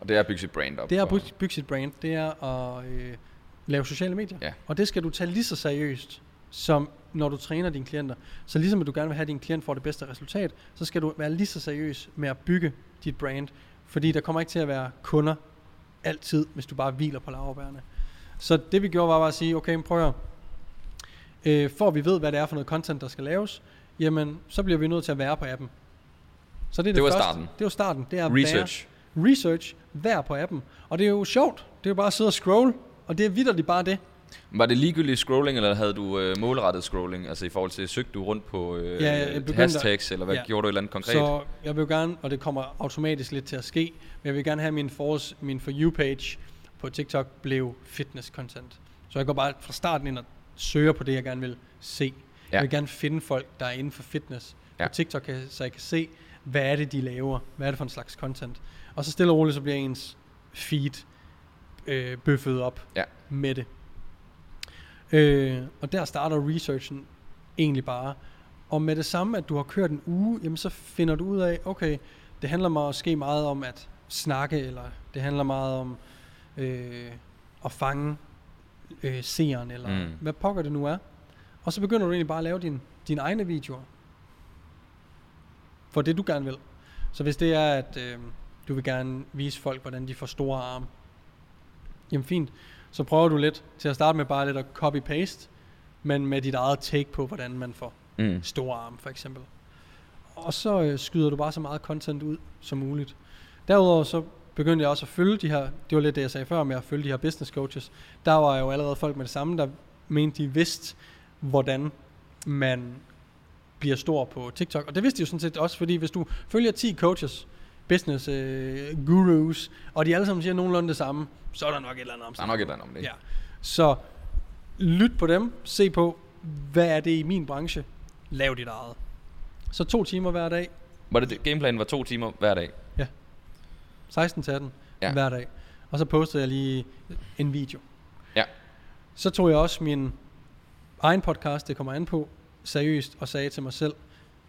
Og det er at bygge sit brand op. Det er at bygge sit brand, det er at øh, lave sociale medier. Ja. Og det skal du tage lige så seriøst, som når du træner dine klienter. Så ligesom at du gerne vil have, at din klient får det bedste resultat, så skal du være lige så seriøs med at bygge dit brand. Fordi der kommer ikke til at være kunder altid, hvis du bare hviler på laverbærene. Så det vi gjorde var bare at sige, okay, prøv at øh, for vi ved, hvad det er for noget content, der skal laves, jamen, så bliver vi nødt til at være på appen. Så det er det, Det var første. starten. Det var starten. Det er Research. Være, research, vær på appen. Og det er jo sjovt. Det er jo bare at sidde og scroll, og det er vidderligt bare det. Var det ligegyldigt scrolling, eller havde du øh, målrettet scrolling? Altså i forhold til, søgte du rundt på øh, Ja, jeg begyndte- hashtags, eller hvad ja. gjorde du et eller andet konkret? Så jeg vil gerne, og det kommer automatisk lidt til at ske, men jeg vil gerne have min, forårs, min For You-page på TikTok blev fitness-content. Så jeg går bare fra starten ind og søger på det, jeg gerne vil se. Ja. Jeg vil gerne finde folk, der er inden for fitness ja. På TikTok, så jeg kan se, hvad er det, de laver? Hvad er det for en slags content? Og så stille og roligt, så bliver ens feed øh, bøffet op Ja. med det. Øh, og der starter researchen egentlig bare. Og med det samme, at du har kørt en uge, jamen så finder du ud af, okay, det handler måske meget om at snakke, eller det handler meget om øh, at fange øh, seeren, eller Mm. hvad pokker det nu er. Og så begynder du egentlig bare at lave din, dine egne videoer. For det du gerne vil. Så hvis det er, at øh, du vil gerne vise folk, hvordan de får store arme, jamen fint. Så prøver du lidt til at starte med bare lidt at copy-paste, men med dit eget take på, hvordan man får Mm. store arme for eksempel. Og så øh, skyder du bare så meget content ud som muligt. Derudover så begyndte jeg også at følge de her, det var lidt det jeg sagde før med at følge de her business coaches. Der var jo allerede folk med det samme, der mente de vidste, hvordan man bliver stor på TikTok. Og det vidste de jo sådan set også, fordi hvis du følger 10 coaches, business øh, gurus, og de alle sammen siger nogenlunde det samme, så er der nok et eller andet om Der er nok et eller andet om det. Ja. Så lyt på dem, se på, hvad er det i min branche, lav dit eget. Så to timer hver dag, Var det, det gameplanen var to timer hver dag? 16 til 18 Ja. ja. hver dag. Og så postede jeg lige en video. Ja. Så tog jeg også min egen podcast, det kommer an på, seriøst, og sagde til mig selv,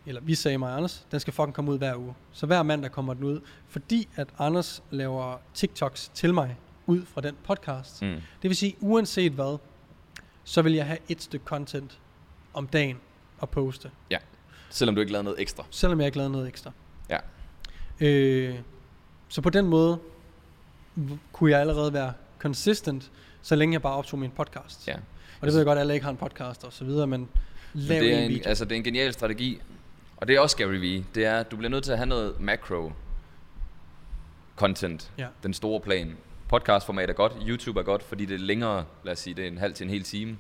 eller vi sagde mig, Anders, den skal fucking komme ud hver uge. Så hver mandag kommer den ud, fordi at Anders laver TikToks til mig ud fra den podcast. Mm. Det vil sige, uanset hvad, så vil jeg have et stykke content om dagen at poste, Selvom du ikke lavede noget ekstra. selvom jeg ikke lavede noget ekstra. Ja. Øh, så på den måde kunne jeg allerede være consistent, så længe jeg bare optog min podcast. Ja. Og det ved jeg godt, at alle ikke har en podcast og så videre, men Men lav det er en en, video. altså, det er en genial strategi. Og det er også Gary Vee. Det er, at du bliver nødt til at have noget macro content. Ja. Den store plan. Podcastformat er godt. YouTube er godt, fordi det er længere. Lad os sige, det er en halv til en hel time.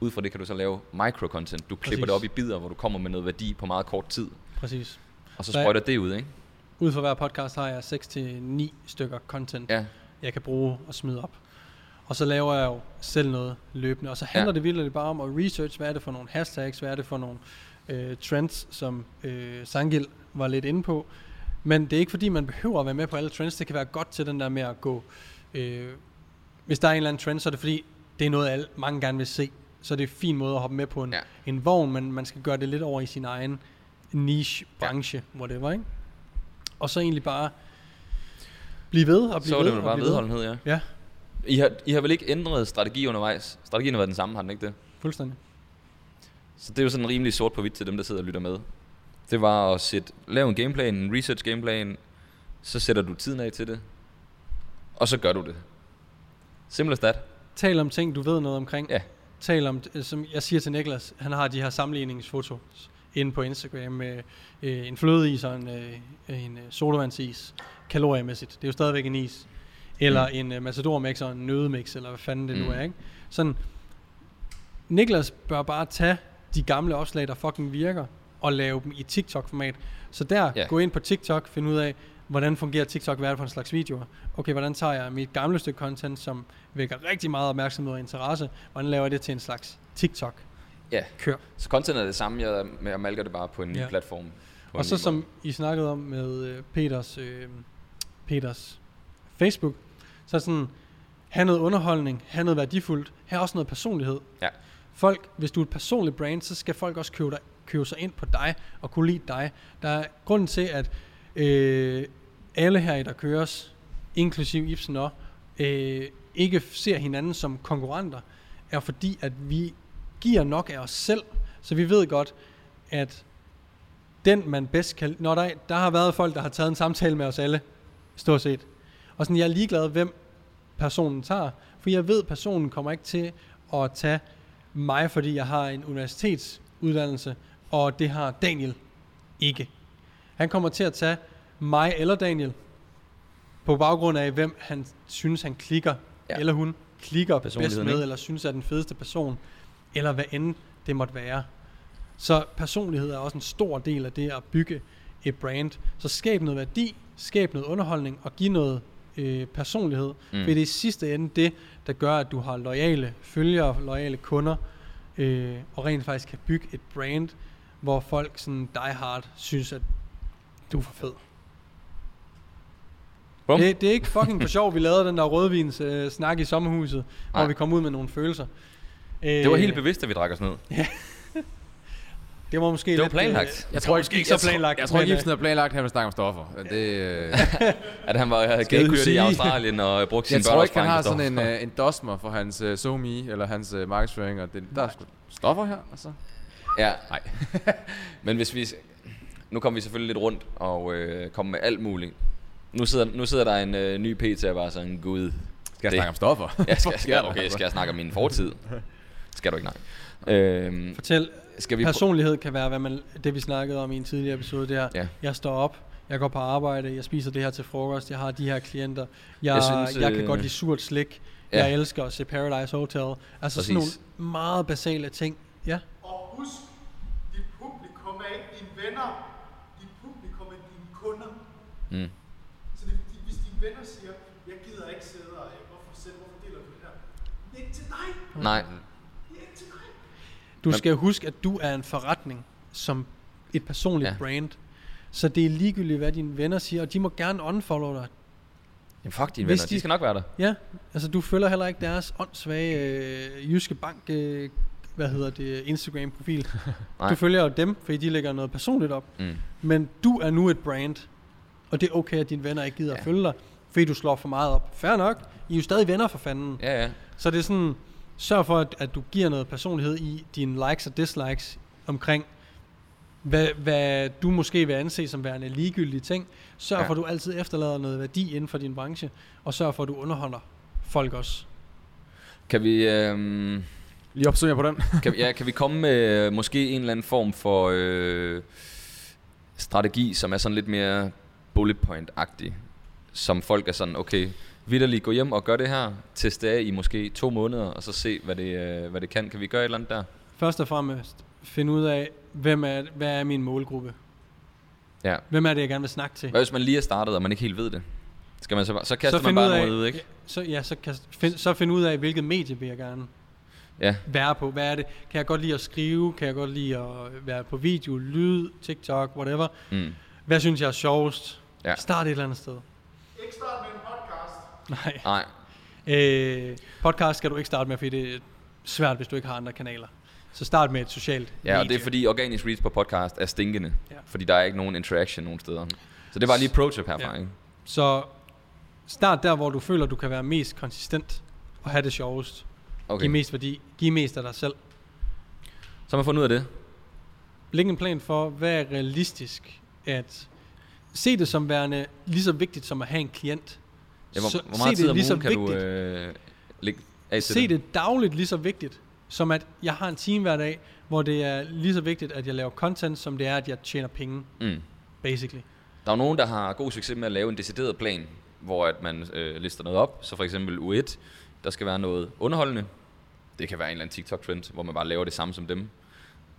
Ud fra det kan du så lave micro content. Du klipper Præcis. det op i bidder, hvor du kommer med noget værdi på meget kort tid. Præcis. Og så sprøjter det ud, ikke? Ud fra hver podcast har jeg 6-9 stykker content, Ja. jeg kan bruge og smide op. Og så laver jeg jo selv noget løbende. Og så handler Ja. det virkelig bare om at research, hvad er det for nogle hashtags, hvad er det for nogle øh, trends, som øh, Sangil var lidt inde på. Men det er ikke fordi, man behøver at være med på alle trends. Det kan være godt til den der med at gå... Øh, hvis der er en eller anden trend, så er det fordi, det er noget, alle, mange gerne vil se. Så det er en fin måde at hoppe med på en, Ja. en vogn, men man skal gøre det lidt over i sin egen niche, branche, ja. whatever, ikke? Og så egentlig bare blive ved og blive Så er ved det bare ved. vedholdenhed, ja. Ja, I har, I har vel ikke ændret strategi undervejs? Strategien har været den samme, har den ikke det? fuldstændig. Så det er jo sådan rimelig sort på hvidt til dem, der sidder og lytter med. Det var at sætte, lave en gameplan, en research gameplan, så sætter du tiden af til det, og så gør du det. Simple as that. Tal om ting, du ved noget omkring. Ja. Tal om, øh, som jeg siger til Niklas, han har de her sammenligningsfotos inde på Instagram med øh, en flødeis og en, øh, en øh, sodavandsis, kaloriemæssigt. Det er jo stadigvæk en is. Eller Mm. en øh, Matador mix og en nødemix, eller hvad fanden det mm. nu er, ikke? Sådan, Niklas bør bare tage de gamle opslag, der fucking virker, og lave dem i TikTok-format. Så der, Ja. gå ind på TikTok, find ud af, hvordan fungerer TikTok, hvad er det for en slags videoer. Okay, hvordan tager jeg mit gamle stykke content, som vækker rigtig meget opmærksomhed og interesse, hvordan laver jeg det til en slags TikTok? Ja. Kør. Så content er det samme, jeg, jeg malker det bare på en ny Ja. platform. Og så som måde. I snakkede om med øh, Peters, øh, Peters Facebook, så sådan, have noget underholdning, have noget værdifuldt, have også noget personlighed. Ja. Folk, hvis du er et personligt brand, så skal folk også købe, dig, købe sig ind på dig og kunne lide dig. Der er grunden til, at øh, alle her i der køres, inklusiv Ibsen og, øh, ikke ser hinanden som konkurrenter, er fordi, at vi giver nok af os selv, så vi ved godt, at den man bedst kan... Når der, der har været folk, der har taget en samtale med os alle, stort set. Og sådan, jeg er ligeglad, hvem personen tager, for jeg ved, at personen kommer ikke til at tage mig, fordi jeg har en universitetsuddannelse, og det har Daniel ikke. Han kommer til at tage mig eller Daniel, på baggrund af, hvem han synes, han klikker, Ja. eller hun klikker bedst med, eller synes er den fedeste person, eller hvad end det måtte være. Så personlighed er også en stor del af det at bygge et brand. Så skab noget værdi, skab noget underholdning og giv noget øh, personlighed. Mm. For det er i sidste ende det, der gør, at du har loyale følgere, loyale kunder, øh, og rent faktisk kan bygge et brand, hvor folk sådan die hard synes, at du er for fed. Bum. Det, det er ikke fucking for sjov, vi lavede den der rødvins øh, snak i sommerhuset, hvor Nej. vi kom ud med nogle følelser. Øh, Det var helt bevidst, at vi drak os ned. Det var måske Det var lidt, planlagt. Øh, jeg tror måske ikke så planlagt. Jeg tror ikke, Ibsen har planlagt, at han vil snakke om stoffer. Det, øh, [laughs] At han var ikke kunne gadekørt i. Australien og brugte jeg sine tror ikke, han har sådan en, uh, en dosmer for hans uh, SoMe, eller hans uh, markedsføring, og det, der er sgu stoffer her, altså. Ja. Nej. [laughs] Men hvis vi... Nu kommer vi selvfølgelig lidt rundt og øh, kommer med alt muligt. Nu sidder, nu sidder der en øh, ny PT og bare sådan, gud. Skal jeg Det- snakke om stoffer? Ja, skal, [laughs] skal, okay, skal jeg snakke om min fortid? Skal du ikke, nej. Øhm, Fortæl, skal vi personlighed kan være, hvad man, det vi snakkede om i en tidligere episode, det her. Ja. Jeg står op, jeg går på arbejde, jeg spiser det her til frokost, jeg har de her klienter, jeg, Jeg synes, jeg kan øh, godt lide surt slik, ja. jeg elsker at se Paradise Hotel. Altså sådan Præcis. nogle meget basale ting. Ja, Og husk, dit publikum er ikke dine venner. Dit publikum er dine kunder. Mm. Så det, de, hvis dine venner siger, jeg gider ikke sidde og, hvorfor, selv, hvorfor deler du det her? Det er ikke til dig. Nej, Det er ikke til dig. Du skal huske, at du er en forretning som et personligt Ja. brand. Så det er ligegyldigt, hvad dine venner siger, og de må gerne unfollow dig. Jamen fuck dine Hvis venner, de de- skal nok være der. Ja, altså du følger heller ikke deres åndssvage øh, jyske bank øh, hvad hedder det, Instagram-profil. [laughs] Du følger jo dem, fordi de lægger noget personligt op. Mm. Men du er nu et brand, og det er okay, at dine venner ikke gider. Ja. at følge dig, fordi du slår for meget op. Fair nok, I er jo stadig venner for fanden. Ja, ja. Så det er sådan, sørg for, at, at du giver noget personlighed i dine likes og dislikes omkring, hvad, hvad du måske vil anse som værende ligegyldige ting. Sørg ja. For, at du altid efterlader noget værdi inden for din branche, og sørg for, at du underholder folk også. Kan vi, øhm, Lige opsøger på den. kan, vi- ja, kan vi komme med øh, måske en eller anden form for øh, strategi, som er sådan lidt mere bullet point-agtig? Som folk er sådan, okay, vidderligt gå hjem og gør det her, teste af i måske to måneder, og så se, hvad det, øh, hvad det kan. Kan vi gøre et eller andet der? Først og fremmest, find ud af, hvem er, hvad er min målgruppe? Ja. Hvem er det, jeg gerne vil snakke til? Hvad hvis man lige er startet, og man ikke helt ved det? Skal man så, bare- så kaster Så man bare ud af- noget ud, ikke? Så, ja, så, kan, find, så find ud af, hvilket medie vil jeg gerne Ja. være på. Hvad er det? Kan jeg godt lide at skrive? Kan jeg godt lide at være på video, lyd, TikTok, whatever? Mm. Hvad synes jeg er sjovest? Ja. Start et eller andet sted. Ikke start med en. Nej. Nej, Øh, podcast skal du ikke starte med, fordi det er svært, hvis du ikke har andre kanaler. Så start med et socialt ja, og det medie. er fordi organisk reach på podcast er stinkende. Ja. Fordi der er ikke nogen interaction nogen steder. Så det var lige pro-tip herfra, Ja. ikke? Så start der, hvor du føler, du kan være mest konsistent og have det sjovest. Okay. Giv mest værdi. Giv mest af dig selv. Så har man fundet ud af det. Læg en plan for, hvad er realistisk at se det som værende lige så vigtigt som at have en klient. Ja, hvor, Så hvor meget se tid det om lige så ugen kan du vigtigt. øh, lægge af til Se det dagligt lige så vigtigt, som at jeg har en time hver dag, hvor det er lige så vigtigt, at jeg laver content, som det er, at jeg tjener penge, Mm. basically. Der er jo nogen, der har god succes med at lave en decideret plan, hvor at man øh, lister noget op. Så for eksempel U1, der skal være noget underholdende. Det kan være en eller anden TikTok-trend, hvor man bare laver det samme som dem.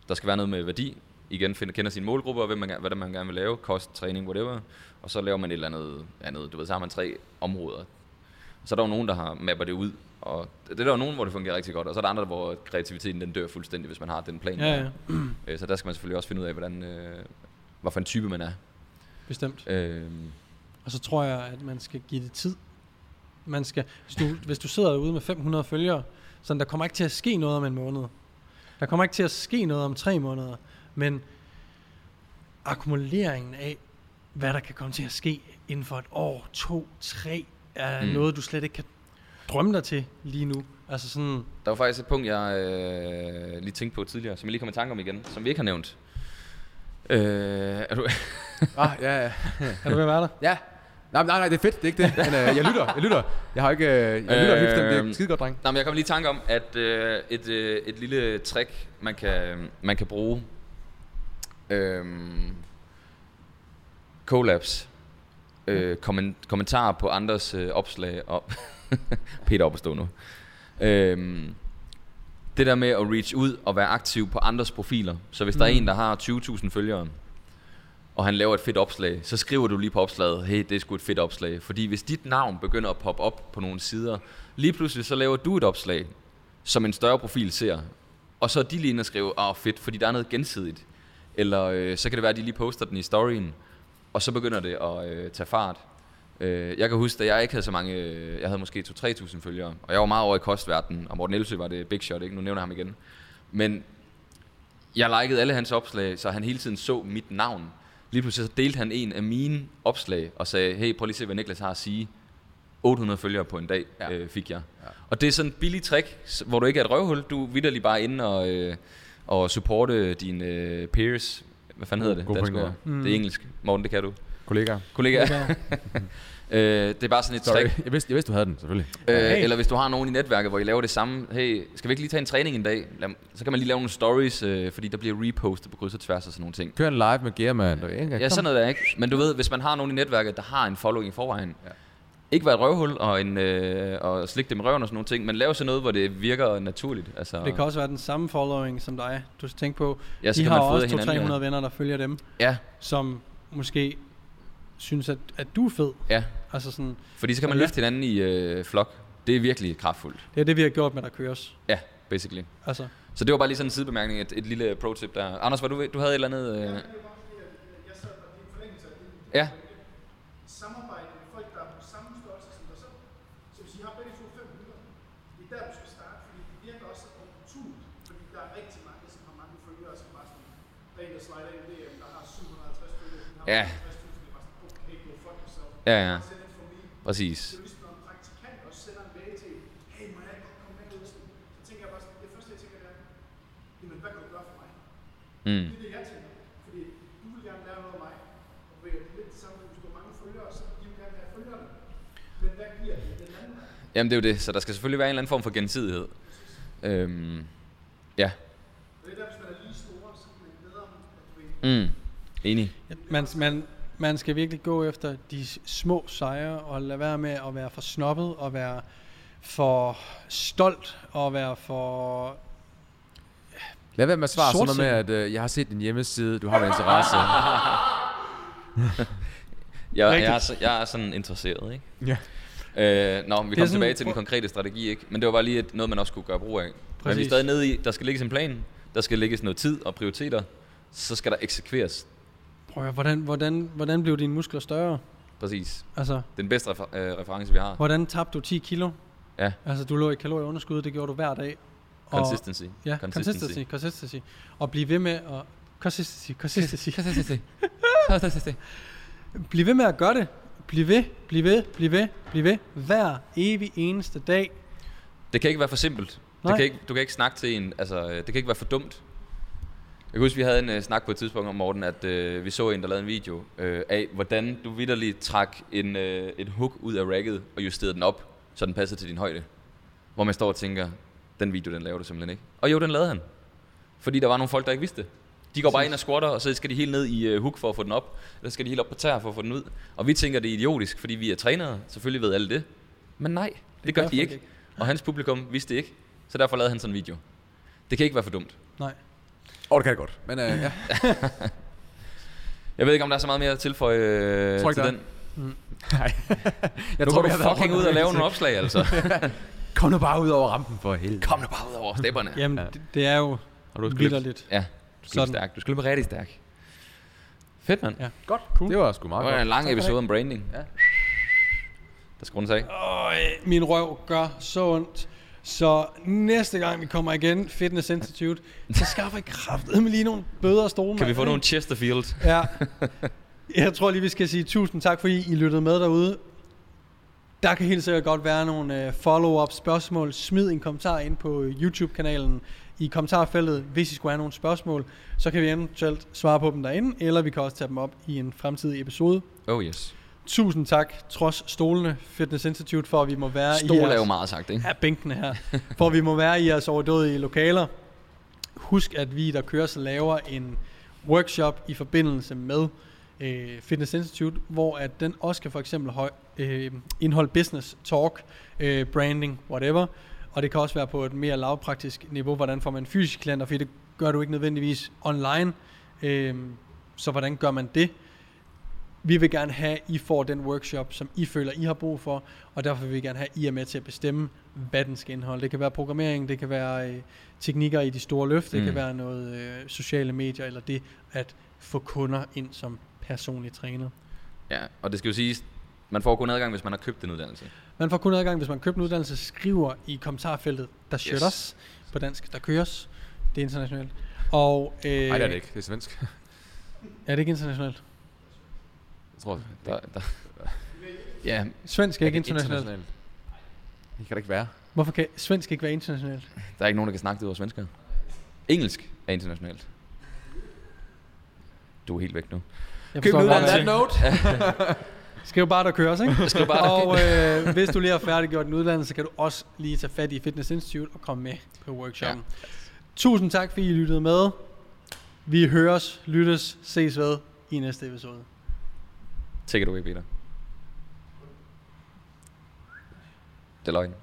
Der skal være noget med værdi. Igen finder, kender sine målgrupper, og hvem man, hvad det er, man gerne vil lave. Kost, træning, whatever. Og så laver man et eller andet andet. Du ved, så har man tre områder. Så er der jo nogen, der har mapper det ud. Og det er der jo nogen, hvor det fungerer rigtig godt. Og så er der andre, hvor kreativiteten den dør fuldstændig, hvis man har den plan. Ja, der. ja, Øh, Så der skal man selvfølgelig også finde ud af, hvordan, øh, hvad for en type man er. bestemt. Øh, Og så tror jeg, at man skal give det tid. Man skal, hvis, du, hvis du sidder ude med 500 følgere, så der kommer ikke til at ske noget om en måned. Der kommer ikke til at ske noget om tre måneder. Men akkumuleringen af, hvad der kan komme til at ske inden for et år, to, tre, er Mm. noget, du slet ikke kan drømme dig til lige nu. Altså sådan, Der var faktisk et punkt, jeg øh, lige tænkte på tidligere, som jeg lige kom i tanke om igen, som vi ikke har nævnt. Øh, er du, [laughs] ah, ja, ja. [laughs] er du ved at være der? Ja. Nej, nej, nej, det er fedt, det er ikke det. Men øh, jeg lytter, jeg lytter. Jeg har ikke... Øh, jeg lytter øh, det er Øhm, skide godt, dreng. Nej, men jeg kom lige i tanke om, at øh, et, øh, et lille trick, man kan, man kan bruge. Øh, collabs. Øh, komment, kommentarer på andres øh, opslag. Og [laughs] Peter op at stå nu. Øh, det der med at reach ud og være aktiv på andres profiler. Så hvis der er Mm. en, der har 20.000 følgere, og han laver et fedt opslag, så skriver du lige på opslaget, hey, det er sgu et fedt opslag. Fordi hvis dit navn begynder at poppe op på nogle sider, lige pludselig så laver du et opslag, som en større profil ser. Og så er de lige inde og skrive, ah fedt, fordi der er noget gensidigt. Eller øh, så kan det være, at de lige poster den i storyen, og så begynder det at øh, tage fart. Øh, jeg kan huske, da jeg ikke havde så mange, øh, jeg havde måske 2-3.000 følgere, og jeg var meget over i kostverdenen, og Morten Elsø var det big shot, ikke? nu nævner jeg ham igen. Men jeg likede alle hans opslag, så han hele tiden så mit navn. Lige pludselig så delte han en af mine opslag og sagde, hey, prøv lige at se, hvad Niklas har at sige. 800 følgere på en dag Ja. øh, fik jeg. Ja. Og det er sådan en billig trick, hvor du ikke er et røvhul. Du er vidderlig bare inde og, øh, og supporte dine øh, peers. Hvad fanden hedder det? god Dansk pointe, ord. ja. Det er engelsk. Morten, det kan du. Kollegaer. Kollega. Ja. [laughs] øh, det er bare sådan et Sorry. trick. Jeg vidste, jeg vidste, du havde den, selvfølgelig. Øh, Hey. Eller hvis du har nogen i netværket, hvor I laver det samme. Hey, skal vi ikke lige tage en træning en dag? Lad, så kan man lige lave nogle stories, øh, fordi der bliver repostet på kryds og tværs og sådan nogle ting. Kør en live med Gearman. Ja, sådan noget der, ikke? Men du ved, hvis man har nogen i netværket, der har en following i forvejen, Ja. Ja. ikke være et røvhul og, en, øh, og slikke dem i røven og sådan nogle ting, men lave sådan noget, hvor det virker naturligt. Altså, Det kan også være den samme following som dig. Du skal tænke på, ja, så de har også hinanden. 200-300 venner, der følger dem, Ja, som måske synes, at, at du er fed. ja. Altså sådan, Fordi så kan man ja. løfte hinanden i øh, flok. Det er virkelig kraftfuldt. det er det, vi har gjort med, der køres. Ja, basically. Altså, Så det var bare lige sådan en sidebemærkning, et, et lille pro-tip der. Anders, var du, du havde et eller andet... Øh... Jeg sad bare i forlængelse af det. Ja. Samarbejde med folk, der er på samme størrelse som dig selv. Så hvis I har begge to 500, det er der, du skal starte, fordi det virker også opportunt. Fordi der er der slider ind i DM, der har 750 følgere, den har Ja. 50.000, det er bare sådan, okay, go fuck yourself. Ja, ja. Send it for me. Præcis. Det er jo ligesom, når en praktikant også sender en mail til, en, hey, må jeg ikke godt komme med ud? Sådan, Så tænker jeg bare sådan, det første jeg tænker, det er, jamen hvad kan du gøre for mig? Mm. Det er det, jeg tænker. Fordi du vil gerne lære noget af mig. Og er lidt det samme, hvis du har mange følgere, så vil de gerne følgerne. Men hvad giver det den anden? Jamen det er jo det, så der skal selvfølgelig være en eller anden form for gensidighed. Øhm, ja. Det er der, hvis man er lige store, så kan man bedre, at du Mm. Enig. Man, man, man skal virkelig gå efter de små sejre og lade være med at være for snobbet og være for stolt og være for... Lad være med at svare sådan noget med, at øh, jeg har set din hjemmeside, du har en interesse. [laughs] Jeg, jeg, er, så, jeg er sådan interesseret, ikke? Ja. Øh, nå, men vi er kommer tilbage til den konkrete strategi, ikke? Men det var bare lige et, noget, man også kunne gøre brug af. Men vi er Præcis. stadig nede i, der skal ligges en plan, der skal lægges noget tid og prioriteter, så skal der eksekveres. Prøv hvordan, hvordan, hvordan blev dine muskler større? Præcis. Altså, Det er den bedste refer- øh, reference, vi har. hvordan tabte du 10 kilo? Ja. Altså, du lå i kalorieunderskud, det gjorde du hver dag. Og- Consistency. Ja, consistency. consistency. Og blive ved med at... Consistency, [laughs] consistency. Bliv ved med at gøre det. Bliv ved, bliv ved, bliv ved, bliv ved. Hver evig eneste dag. Det kan ikke være for simpelt. Det Nej. kan ikke, du kan ikke snakke til en, altså, øh, det kan ikke være for dumt. Jeg kan huske, vi havde en uh, snak på et tidspunkt om Morten, at uh, vi så en, der lavede en video uh, af, hvordan du vidderligt trak en, uh, et hook ud af racket og justerede den op, så den passede til din højde. Hvor man står og tænker, den video, den laver du simpelthen ikke. Og jo, den lavede han. Fordi der var nogle folk, der ikke vidste det. De går bare ind og squatter, og så skal de helt ned i uh, hook for at få den op. Eller skal de helt op på tær for at få den ud. Og vi tænker, det er idiotisk, fordi vi er trænere. Selvfølgelig ved alle det. Men nej, det, det gør gør de ikke. ikke. Og hans publikum vidste det ikke. Så derfor lavede han sådan en video. Det kan ikke være for dumt. Nej. Åh, oh, det kan det godt. Men øh, ja. [laughs] Jeg ved ikke, om der er så meget mere at tilføje øh, Tror ikke, til der den. [laughs] jeg Nu kan du fucking ud og lave nogle opslag, altså. [laughs] Kom nu bare ud over rampen for helvede. Kom nu bare ud over stepperne. Jamen, Ja. det, det er jo Har du vidderligt. Ja, du skal stærk. Du skal løbe rigtig stærk. Fedt, mand. Ja. Godt. Cool. Det var sgu Det meget var en godt. lang Tak episode om branding. Ja. Der skal rundt af. Øj, min røv gør så ondt. Så næste gang vi kommer igen, Fitness Institute, så skaffer jeg kraftet med lige nogle bøder og stole. Kan vi få nogle Chesterfield? Ja. [laughs] Jeg tror lige, vi skal sige tusind tak, fordi I lyttede med derude. Der kan helt sikkert godt være nogle øh, follow-up spørgsmål. Smid en kommentar ind på øh, YouTube-kanalen i kommentarfeltet, hvis I skulle have nogle spørgsmål. Så kan vi eventuelt svare på dem derinde, eller vi kan også tage dem op i en fremtidig episode. Oh yes. Tusind tak, trods stolene, Fitness Institute, for at vi må være i Stol er jeres... jo meget sagt, ikke? Ja, bænkene her. For at vi må være i jeres overdådige lokaler. Husk, at vi, der kører, så laver en workshop i forbindelse med øh, Fitness Institute, hvor at den også kan for eksempel høj, øh, indeholde business, talk, øh, branding, whatever. Og det kan også være på et mere lavpraktisk niveau, hvordan får man fysiske klienter, for det gør du ikke nødvendigvis online. Øh, så hvordan gør man det? Vi vil gerne have, at I får den workshop, som I føler, I har brug for, og derfor vil vi gerne have, at I er med til at bestemme, hvad den skal indeholde. Det kan være programmering, det kan være øh, teknikker i de store løft, det Mm. kan være noget øh, sociale medier, eller det at få kunder ind som personlig træner. Ja, og det skal jo siges, man får kun adgang, hvis man har købt en uddannelse. Man får kun adgang, hvis man køber en uddannelse, skriver i kommentarfeltet, der Yes. yes. på dansk, der køres. Det er internationalt. Og, øh, Nej, det er det ikke. Det er svensk. Er det ikke internationalt? Jeg tror, Der, der. Ja, Svensk er ikke internationalt. Det kan det ikke være. Hvorfor kan svensk ikke være internationalt? der er ikke nogen, der kan snakke det over svensker. Engelsk er internationalt. Du er helt væk nu. Jeg Køb en godt, uddannelse. hvad- Skriv bare, der køres, ikke? [laughs] Skriv bare, der og øh, hvis du lige har færdiggjort en uddannelse, så kan du også lige tage fat i Fitness Institute og komme med på workshoppen. Ja. Tusind tak, fordi I lyttede med. Vi høres, lyttes, ses ved i næste episode. Take it away, Peter. Det er løgn.